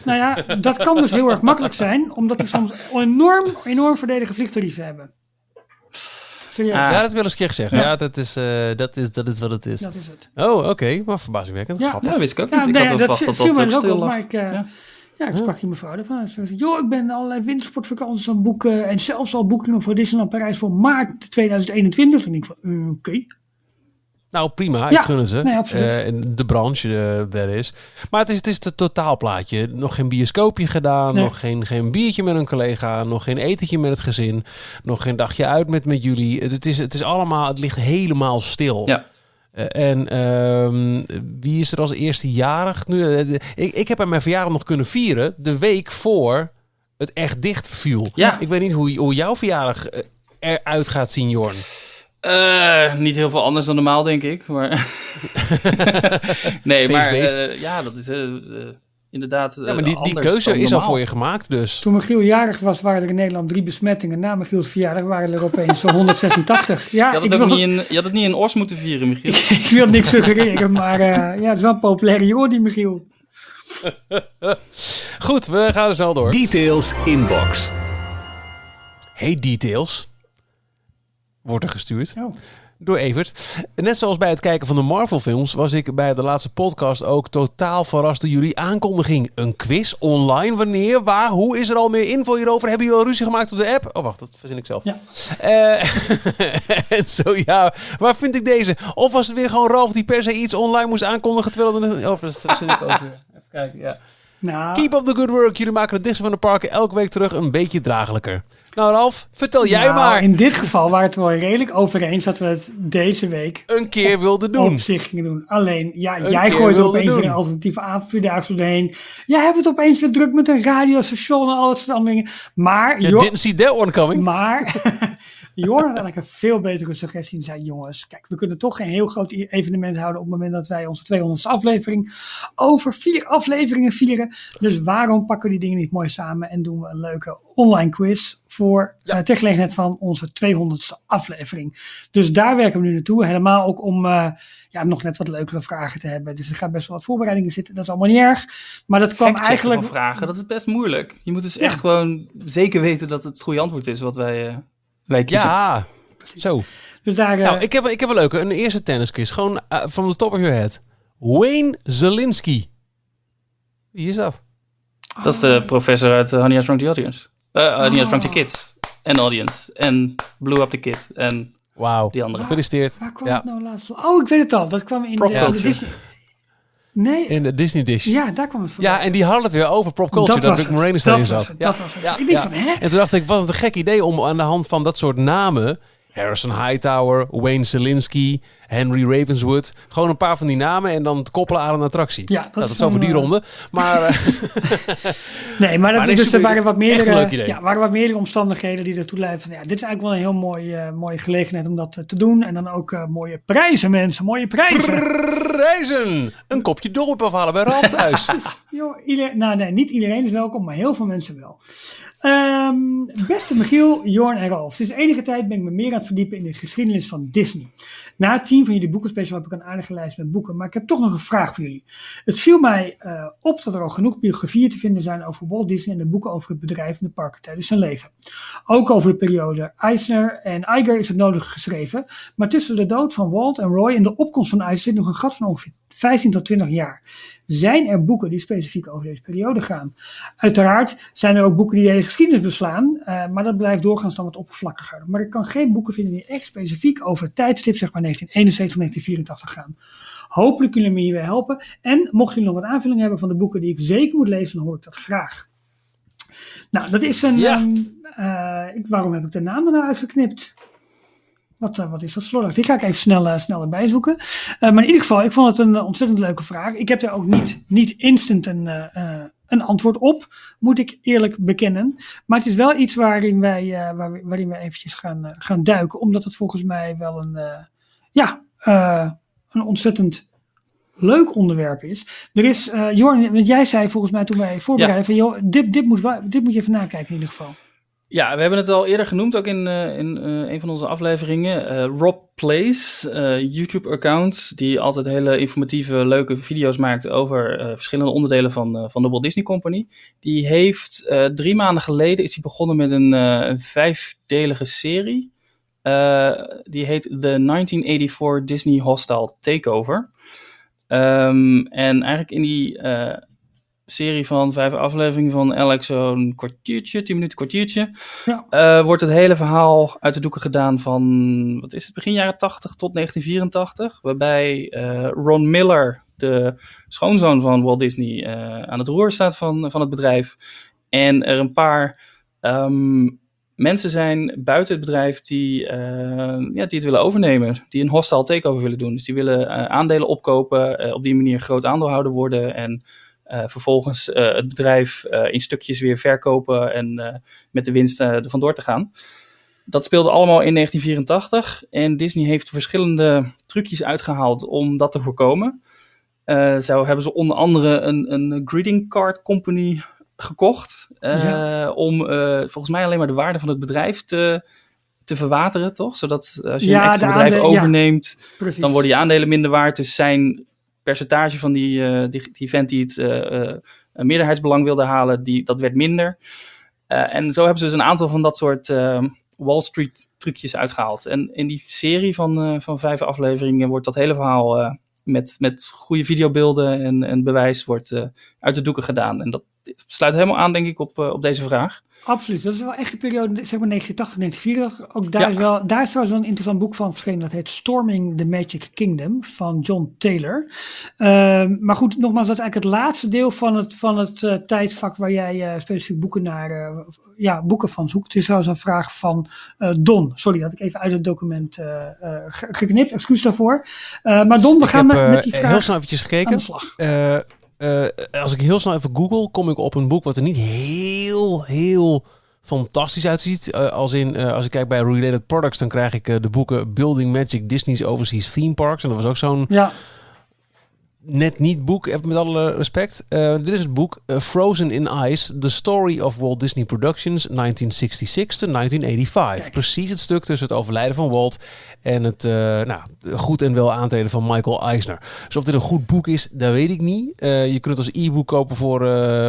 Nou ja, dat kan dus heel erg makkelijk zijn, omdat die soms enorm, enorm verdedige vliegtarieven hebben. Serieus, Ah. Ja, dat wil eens een keer gezegd. Ja. Ja, dat, is, eh, dat, is, dat is wat het is. dat is het. Oh, oké. Maar verbazingwekkend. Ja. Grappig. Ja, wist ik ook Ja, niet. Ik nee, had dat wel verwacht dat viel dat ook stil maar ik, eh, Ja. ja. ik sprak die mevrouw ervan. Ze zei, joh, ik ben allerlei wintersportvakanties aan het boeken en zelfs al boekingen voor Disneyland Parijs voor maart 2021. En ik van, eh, oké. Nou, prima. Ik Ja, gun het ze. nee, absoluut. Eh, de branche eh, er is. Maar het is, het is het totaalplaatje. Nog geen bioscoopje gedaan. Nee. Nog geen, geen biertje met een collega. Nog geen etentje met het gezin. Nog geen dagje uit met, met jullie. Het, het is, het is allemaal... Het ligt helemaal stil. Ja. Eh, en ehm, wie is er als eerste jarig nu? Ik, ik heb aan mijn verjaardag nog kunnen vieren. De week voor het echt dicht viel. Ja. Ik weet niet hoe, hoe jouw verjaardag eruit gaat zien, Jorn. Eh, niet heel veel anders dan normaal, denk ik. Maar *laughs* nee, maar eh, ja, dat is eh, inderdaad. Ja, maar die, die keuze is al voor je gemaakt, dus. Toen Michiel jarig was, waren er in Nederland drie besmettingen. Na Michiels verjaardag waren er opeens zo'n 186. *laughs* Ja, Je had, ik het ook wil, niet in, je had het niet in Os moeten vieren, Michiel. *laughs* ik wil niks suggereren, maar eh, ja, het is wel een populaire jongen, die Michiel. Goed, we gaan er snel door. Details inbox. Hey Details. Wordt er gestuurd Oh. door Evert. Net zoals bij het kijken van de Marvel films was ik bij de laatste podcast ook totaal verrast door jullie aankondiging. Een quiz online, wanneer, waar, hoe is er al meer info hierover? Hebben jullie al ruzie gemaakt op de app? Oh wacht, dat verzin ik zelf. Ja. Eh, *laughs* en zo ja, waar vind ik deze? Of was het weer gewoon Ralf die per se iets online moest aankondigen terwijl er... Oh, dat zit ik ook weer. Even kijken, ja. Nou, Keep up the good work. Jullie maken het dichtste van de parken elke week terug een beetje draaglijker. Nou Ralf, vertel jij nou, maar. In dit geval waren het wel redelijk over eens dat we het deze week Een keer wilde doen. op zich gingen doen. Alleen, ja, Een jij gooit er opeens doen. een alternatieve avondvierdaagse doorheen. Jij hebt het opeens weer druk met een radiostation en al dat soort andere dingen. Maar, You joh, didn't see that one coming. Maar *laughs* Jorn had eigenlijk een veel betere suggestie en zei: Jongens, kijk, we kunnen toch geen heel groot evenement houden op het moment dat wij onze 200ste aflevering over vier afleveringen vieren. Dus waarom pakken we die dingen niet mooi samen en doen we een leuke online quiz voor Ja. eh ter gelegenheid van onze 200ste aflevering. Dus daar werken we nu naartoe. Helemaal ook om eh, ja, nog net wat leukere vragen te hebben. Dus er gaat best wel wat voorbereidingen zitten. Dat is allemaal niet erg. Maar dat kwam eigenlijk. vragen, dat is best moeilijk. Je moet dus Ja. echt gewoon zeker weten dat het het goede antwoord is wat wij, eh, Ja, zo. Dus daar. eh, Nou, ik heb, ik heb een leuke. Een eerste tennisquiz. Gewoon uh, from the top of your head. Wayne Zelinsky. Wie is dat? Dat is de professor uit uh, Honey I Shrunk the Audience. Eh Honey I Shrunk the Kids. En Audience. En Blew Up the Kid. En Wauw. die andere. Gefeliciteerd. Waar kwam Ja. het nou laatst van? Oh, ik weet het al. Dat kwam in, Prop de, de. Nee, In de Disney Dish. Ja, ja, daar kwam het van. en die hadden het weer over pop culture. Dat, was Rick. Moranis Dat erin was zat. het, Ja. dat was het. Ja, Ik denk ja. van, hè? En toen dacht ik, wat een gek idee om aan de hand van dat soort namen... Harrison Hightower, Wayne Zelinsky, Henry Ravenswood... gewoon een paar van die namen en dan het koppelen aan een attractie. Ja, dat Nou, dat is is over die eh, ronde. Maar eh, *laughs* Nee, maar, dat, Maar dus er waren wat meerdere, leuk idee. ja, waren wat meerdere omstandigheden die ertoe leiden van ja, dit is eigenlijk wel een heel mooi, eh, mooie gelegenheid om dat te doen. En dan ook mooie prijzen, mensen, mooie prijzen. reizen! Een kopje dorp afhalen bij Ralf thuis. *laughs* Ieder, nou nee, niet iedereen is welkom, maar heel veel mensen wel. Ehm, beste Michiel, Jorn en Ralf. Sinds enige tijd ben ik me meer aan het verdiepen in de geschiedenis van Disney. Na het van jullie boekenspecial heb ik een aardige lijst met boeken, maar ik heb toch nog een vraag voor jullie. Het viel mij eh, op dat er al genoeg biografieën te vinden zijn over Walt Disney en de boeken over het bedrijf en de parken tijdens zijn leven. Ook over de periode Eisner en Iger is het nodig geschreven, maar tussen de dood van Walt en Roy en de opkomst van Eisner zit nog een gat van ongeveer 15 tot 20 jaar. Zijn er boeken die specifiek over deze periode gaan? Uiteraard zijn er ook boeken die de hele geschiedenis beslaan, eh, maar dat blijft doorgaans dan wat oppervlakkiger. Maar ik kan geen boeken vinden die echt specifiek over het tijdstip, zeg maar 1971, 1984 gaan. Hopelijk kunnen jullie me hierbij helpen. En mochten jullie nog wat aanvulling hebben van de boeken die ik zeker moet lezen, dan hoor ik dat graag. Nou, dat is een. Ja. ehm, eh, ik, waarom heb ik de naam er nou uitgeknipt? Wat, eh, wat is dat slordig? Die ga ik even snel, eh, snel erbij zoeken. Eh, maar in ieder geval, ik vond het een ontzettend leuke vraag. Ik heb daar ook niet, niet instant een, een antwoord op, moet ik eerlijk bekennen. Maar het is wel iets waarin wij, waar, waarin we eventjes gaan, gaan duiken. Omdat het volgens mij wel een, ja, een ontzettend leuk onderwerp is. Er is, Jorn, want jij zei volgens mij toen wij voorbereiden van, joh, dit, dit, moet, dit moet je even nakijken in ieder geval. Ja, we hebben het al eerder genoemd, ook in, eh, in eh, een van onze afleveringen. Eh, Rob Plays, YouTube-account, die altijd hele informatieve, leuke video's maakt over verschillende onderdelen van, van de Walt Disney Company. Die heeft drie maanden geleden is hij begonnen met een, vijfdelige serie. Die heet The 1984 Disney Hostile Takeover. Ehm, en eigenlijk in die serie van vijf afleveringen van elk zo'n kwartiertje, tien minuten kwartiertje. Ja. Eh, wordt het hele verhaal uit de doeken gedaan van, wat is het, begin jaren 80 tot 1984. Waarbij eh, Ron Miller, de schoonzoon van Walt Disney, eh, aan het roer staat van, van het bedrijf. En er een paar ehm, mensen zijn buiten het bedrijf die, ja, die het willen overnemen. Die een hostile takeover willen doen. Dus die willen aandelen opkopen, op die manier groot aandeelhouder worden en vervolgens eh, het bedrijf eh, in stukjes weer verkopen en eh, met de winst eh, er vandoor te gaan. Dat speelde allemaal in 1984 en Disney heeft verschillende trucjes uitgehaald om dat te voorkomen. Eh, zo hebben ze onder andere een, een greeting card company gekocht. eh, Ja. Om eh, volgens mij alleen maar de waarde van het bedrijf te, te verwateren, toch? Zodat als je Ja, een extra bedrijf aandelen- overneemt, dan worden je aandelen minder waard. Dus zijn percentage van die, eh, die, die vent die het eh, eh, een meerderheidsbelang wilde halen, die, dat werd minder. En zo hebben ze dus een aantal van dat soort eh, Wall Street trucjes uitgehaald. En in die serie van, van vijf afleveringen wordt dat hele verhaal met, met goede videobeelden en, en bewijs wordt, uit de doeken gedaan. En dat sluit helemaal aan, denk ik, op, eh, op deze vraag. Absoluut, dat is wel echt de periode, zeg maar 1980, 1984. Ook daar, Ja. is wel, daar is trouwens wel een interessant boek van verschenen, dat heet Storming the Magic Kingdom van John Taylor. Ehm, maar goed, nogmaals, dat is eigenlijk het laatste deel van het, van het eh, tijdvak waar jij eh, specifiek boeken, naar, ja, boeken van zoekt. Het is trouwens een vraag van eh, Don. Sorry, dat had ik even uit het document eh, eh, ge- geknipt, excuus daarvoor. Eh, maar Don, we gaan heb met, met die vraag heel snel eventjes aan gekeken. de slag. Eh, als ik heel snel even google, kom ik op een boek wat er niet heel, heel fantastisch uitziet. Eh, als, in, eh, als ik kijk bij Related Products, dan krijg ik de boeken Building Magic Disney's Overseas Theme Parks. En dat was ook zo'n Ja, net niet boek, met alle respect. Eh, dit is het boek eh, Frozen in Ice, The Story of Walt Disney Productions 1966 to 1985. Kijk. Precies het stuk tussen het overlijden van Walt en het eh, nou, goed en wel aantreden van Michael Eisner. Dus of dit een goed boek is, dat weet ik niet. Je kunt het als e-book kopen voor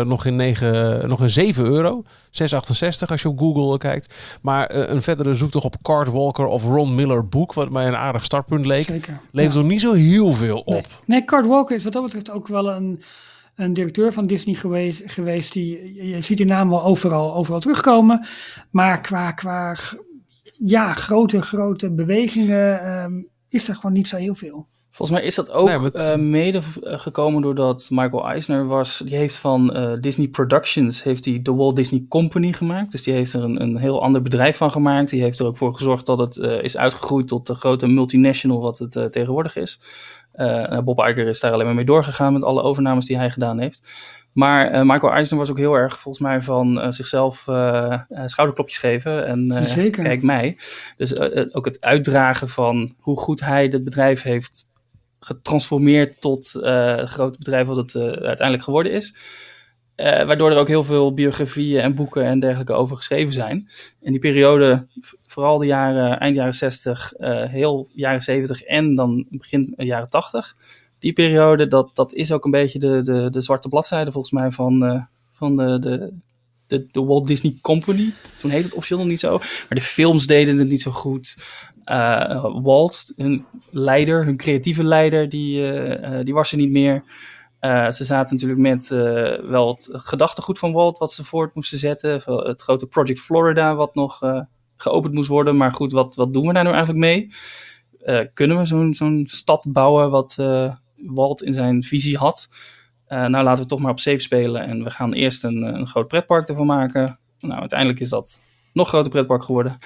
nog, in 9, nog in 7 euro. 6,68 als je op Google kijkt. Maar een verdere zoektocht op Cart Walker of Ron Miller boek, wat mij een aardig startpunt leek, zeker. levert Ja. nog niet zo heel veel op. Nee, nee Cart Walker is wat dat betreft ook wel een, een directeur van Disney geweest. geweest die, je- ziet die naam wel overal, overal terugkomen. Maar qua, qua ja, grote, grote bewegingen ehm, is er gewoon niet zo heel veel. Volgens mij is dat ook Nee, het- eh, mede eh, gekomen doordat Michael Eisner was. Die heeft van eh, Disney Productions heeft hij de Walt Disney Company gemaakt. Dus die heeft er een, een heel ander bedrijf van gemaakt. Die heeft er ook voor gezorgd dat het eh, is uitgegroeid tot de grote multinational wat het tegenwoordig is. Eh, nou, Bob Iger is daar alleen maar mee doorgegaan met alle overnames die hij gedaan heeft. Maar eh, Michael Eisner was ook heel erg volgens mij van eh, zichzelf schouderklopjes geven. En Zeker. kijk mij. Dus ook het uitdragen van hoe goed hij het bedrijf heeft getransformeerd tot het grote bedrijf wat het uiteindelijk geworden is. Eh, waardoor er ook heel veel biografieën en boeken en dergelijke over geschreven zijn. En die periode, vooral de jaren, eind jaren 60, eh, heel jaren 70 en dan begin eh, jaren 80. Die periode, dat, dat is ook een beetje de, de, de zwarte bladzijde volgens mij van, van de, de, de, de Walt Disney Company. Toen heette het officieel nog niet zo. Maar de films deden het niet zo goed. Walt, hun leider, hun creatieve leider, die, die was er niet meer. Eh, ze zaten natuurlijk met eh, wel het gedachtegoed van Walt wat ze voort moesten zetten. Het grote Project Florida wat nog eh, geopend moest worden. Maar goed, wat, wat doen we daar nou eigenlijk mee? Kunnen we zo'n zo'n stad bouwen wat Walt in zijn visie had? Nou, laten we toch maar op safe spelen. En we gaan eerst een, een groot pretpark ervan maken. Nou, uiteindelijk is dat nog groter pretpark geworden.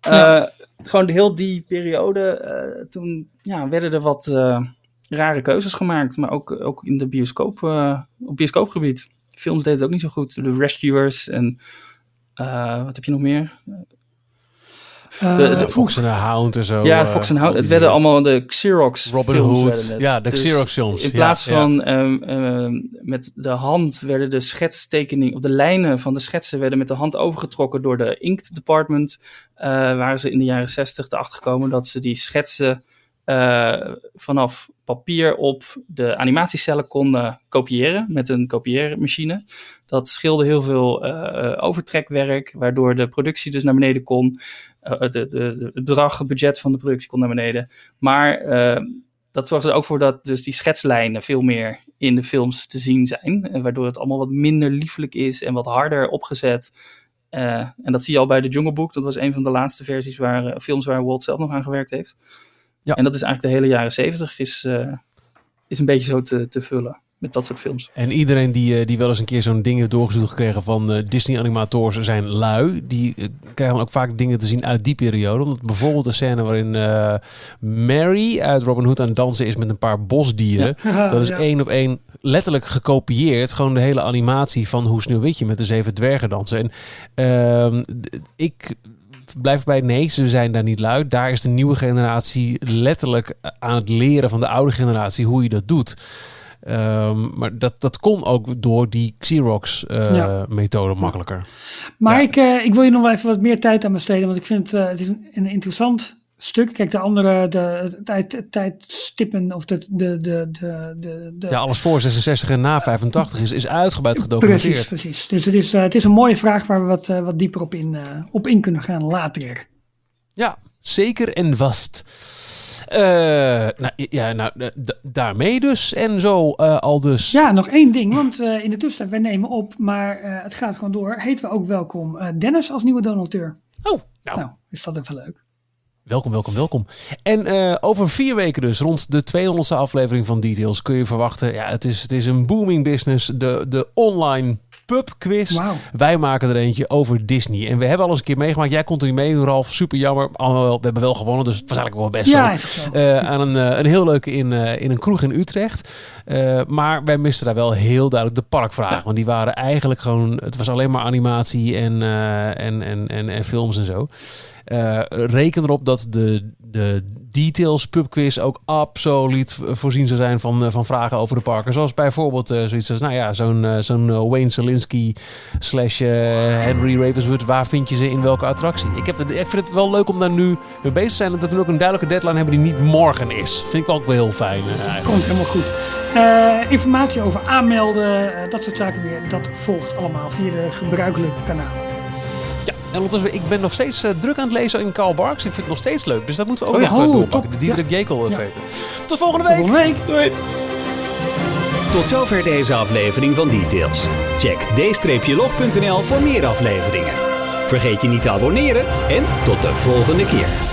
Ja. Gewoon de heel die periode, toen ja, werden er wat rare keuzes gemaakt. Maar ook, ook in de bioscoop, eh, op bioscoopgebied. Films deden het ook niet zo goed. De Rescuers en eh, wat heb je nog meer? Eh, De- de Fox and the Hound en zo. ja, Fox and al Hound. Het werden allemaal de Xerox Robin films. Hood. Ja, de Dus Xerox films. In plaats ja. van ehm, ehm, met de hand werden de schetstekeningen, of de lijnen van de schetsen werden met de hand overgetrokken door de Inkt Department. waren ze in de jaren 60 erachter gekomen dat ze die schetsen eh, vanaf papier op de animatiecellen konden kopiëren met een kopieermachine. Dat scheelde heel veel eh, overtrekwerk, waardoor de productie dus naar beneden kon. Eh, het bedrag, het budget van de productie kon naar beneden. Maar dat zorgt er ook voor dat dus die schetslijnen veel meer in de films te zien zijn. Waardoor het allemaal wat minder liefelijk is en wat harder opgezet. En dat zie je al bij de Jungle Book. Dat was een van de laatste versies waar films waar Walt zelf nog aan gewerkt heeft. Ja. En dat is eigenlijk de hele jaren zeventig is, uh, is een beetje zo te, te vullen met dat soort films. En iedereen die, die wel eens een keer zo'n ding heeft doorgezocht gekregen van uh, Disney-animators zijn lui. Die uh, krijgen ook vaak dingen te zien uit die periode. Omdat bijvoorbeeld de scène waarin uh, Mary uit Robin Hood aan het dansen is met een paar bosdieren. Ja. Dat is ja. één op één letterlijk gekopieerd. Gewoon de hele animatie van hoe Sneeuwwitje met de zeven dwergen dansen. En ehm, ik blijf bij nee, ze zijn daar niet luid. Daar is de nieuwe generatie letterlijk aan het leren van de oude generatie hoe je dat doet. Um, maar dat, dat kon ook door die Xerox-methode uh, makkelijker. Maar ja. ik, uh, ik wil je nog wel even wat meer tijd aan besteden, want ik vind uh, het is een, een interessant stuk. Kijk, de andere, de tijd, tijdstippen of de, de, de, de, de, Ja, alles voor 66 en na 85 is, is uitgebreid gedocumenteerd. Precies, precies. Dus het is, uh, het is een mooie vraag waar we wat, uh, wat dieper op in, uh, op in kunnen gaan later. Ja, zeker en vast. Nou, ja, nou, daarmee dus en zo al dus. Ja, nog één ding, want in de tussentijd, wij nemen op, maar het gaat gewoon door. Heten we ook welkom Dennis als nieuwe donateur. Oh, nou. nou is dat even leuk. Welkom, welkom, welkom. En uh, over vier weken dus, rond de 200ste aflevering van Details, kun je verwachten. Ja, het is, het is een booming business. De, de online pubquiz. Wow. Wij maken er eentje over Disney. En we hebben al eens een keer meegemaakt. Jij kon er niet mee, Ralf. Super jammer. Alhoewel, we hebben wel gewonnen, dus het was eigenlijk wel best ja, zo. Uh, aan een, uh, een heel leuke in, uh, in een kroeg in Utrecht. maar wij misten daar wel heel duidelijk de parkvragen. Ja. Want die waren eigenlijk gewoon... Het was alleen maar animatie en, en, en, en, en films en zo. Uh, reken erop dat de, de details pubquiz ook absoluut voorzien zou zijn van, uh, van vragen over de parken. Zoals bijvoorbeeld uh, zoiets als, nou ja, zo'n zo'n Wayne Selinsky slash Henry Ravenswood. Waar vind je ze in welke attractie? Ik, heb ik vind het wel leuk om daar nu mee bezig te zijn. En dat we ook een duidelijke deadline hebben die niet morgen is. Vind ik ook wel heel fijn. Komt helemaal goed. Informatie over aanmelden, dat soort zaken weer, dat volgt allemaal via de gebruikelijke kanalen. En ondertussen, ik ben nog steeds uh, druk aan het lezen in Karl Barks. Ik vind het nog steeds leuk, dus dat moeten we ook oh, nog ja. oh, doorpakken. De Diederik ja. Jekel ja. veten. Tot volgende week! Tot volgende week! Doei! Tot zover deze aflevering van Details. Check d-log.nl voor meer afleveringen. Vergeet je niet te abonneren en tot de volgende keer.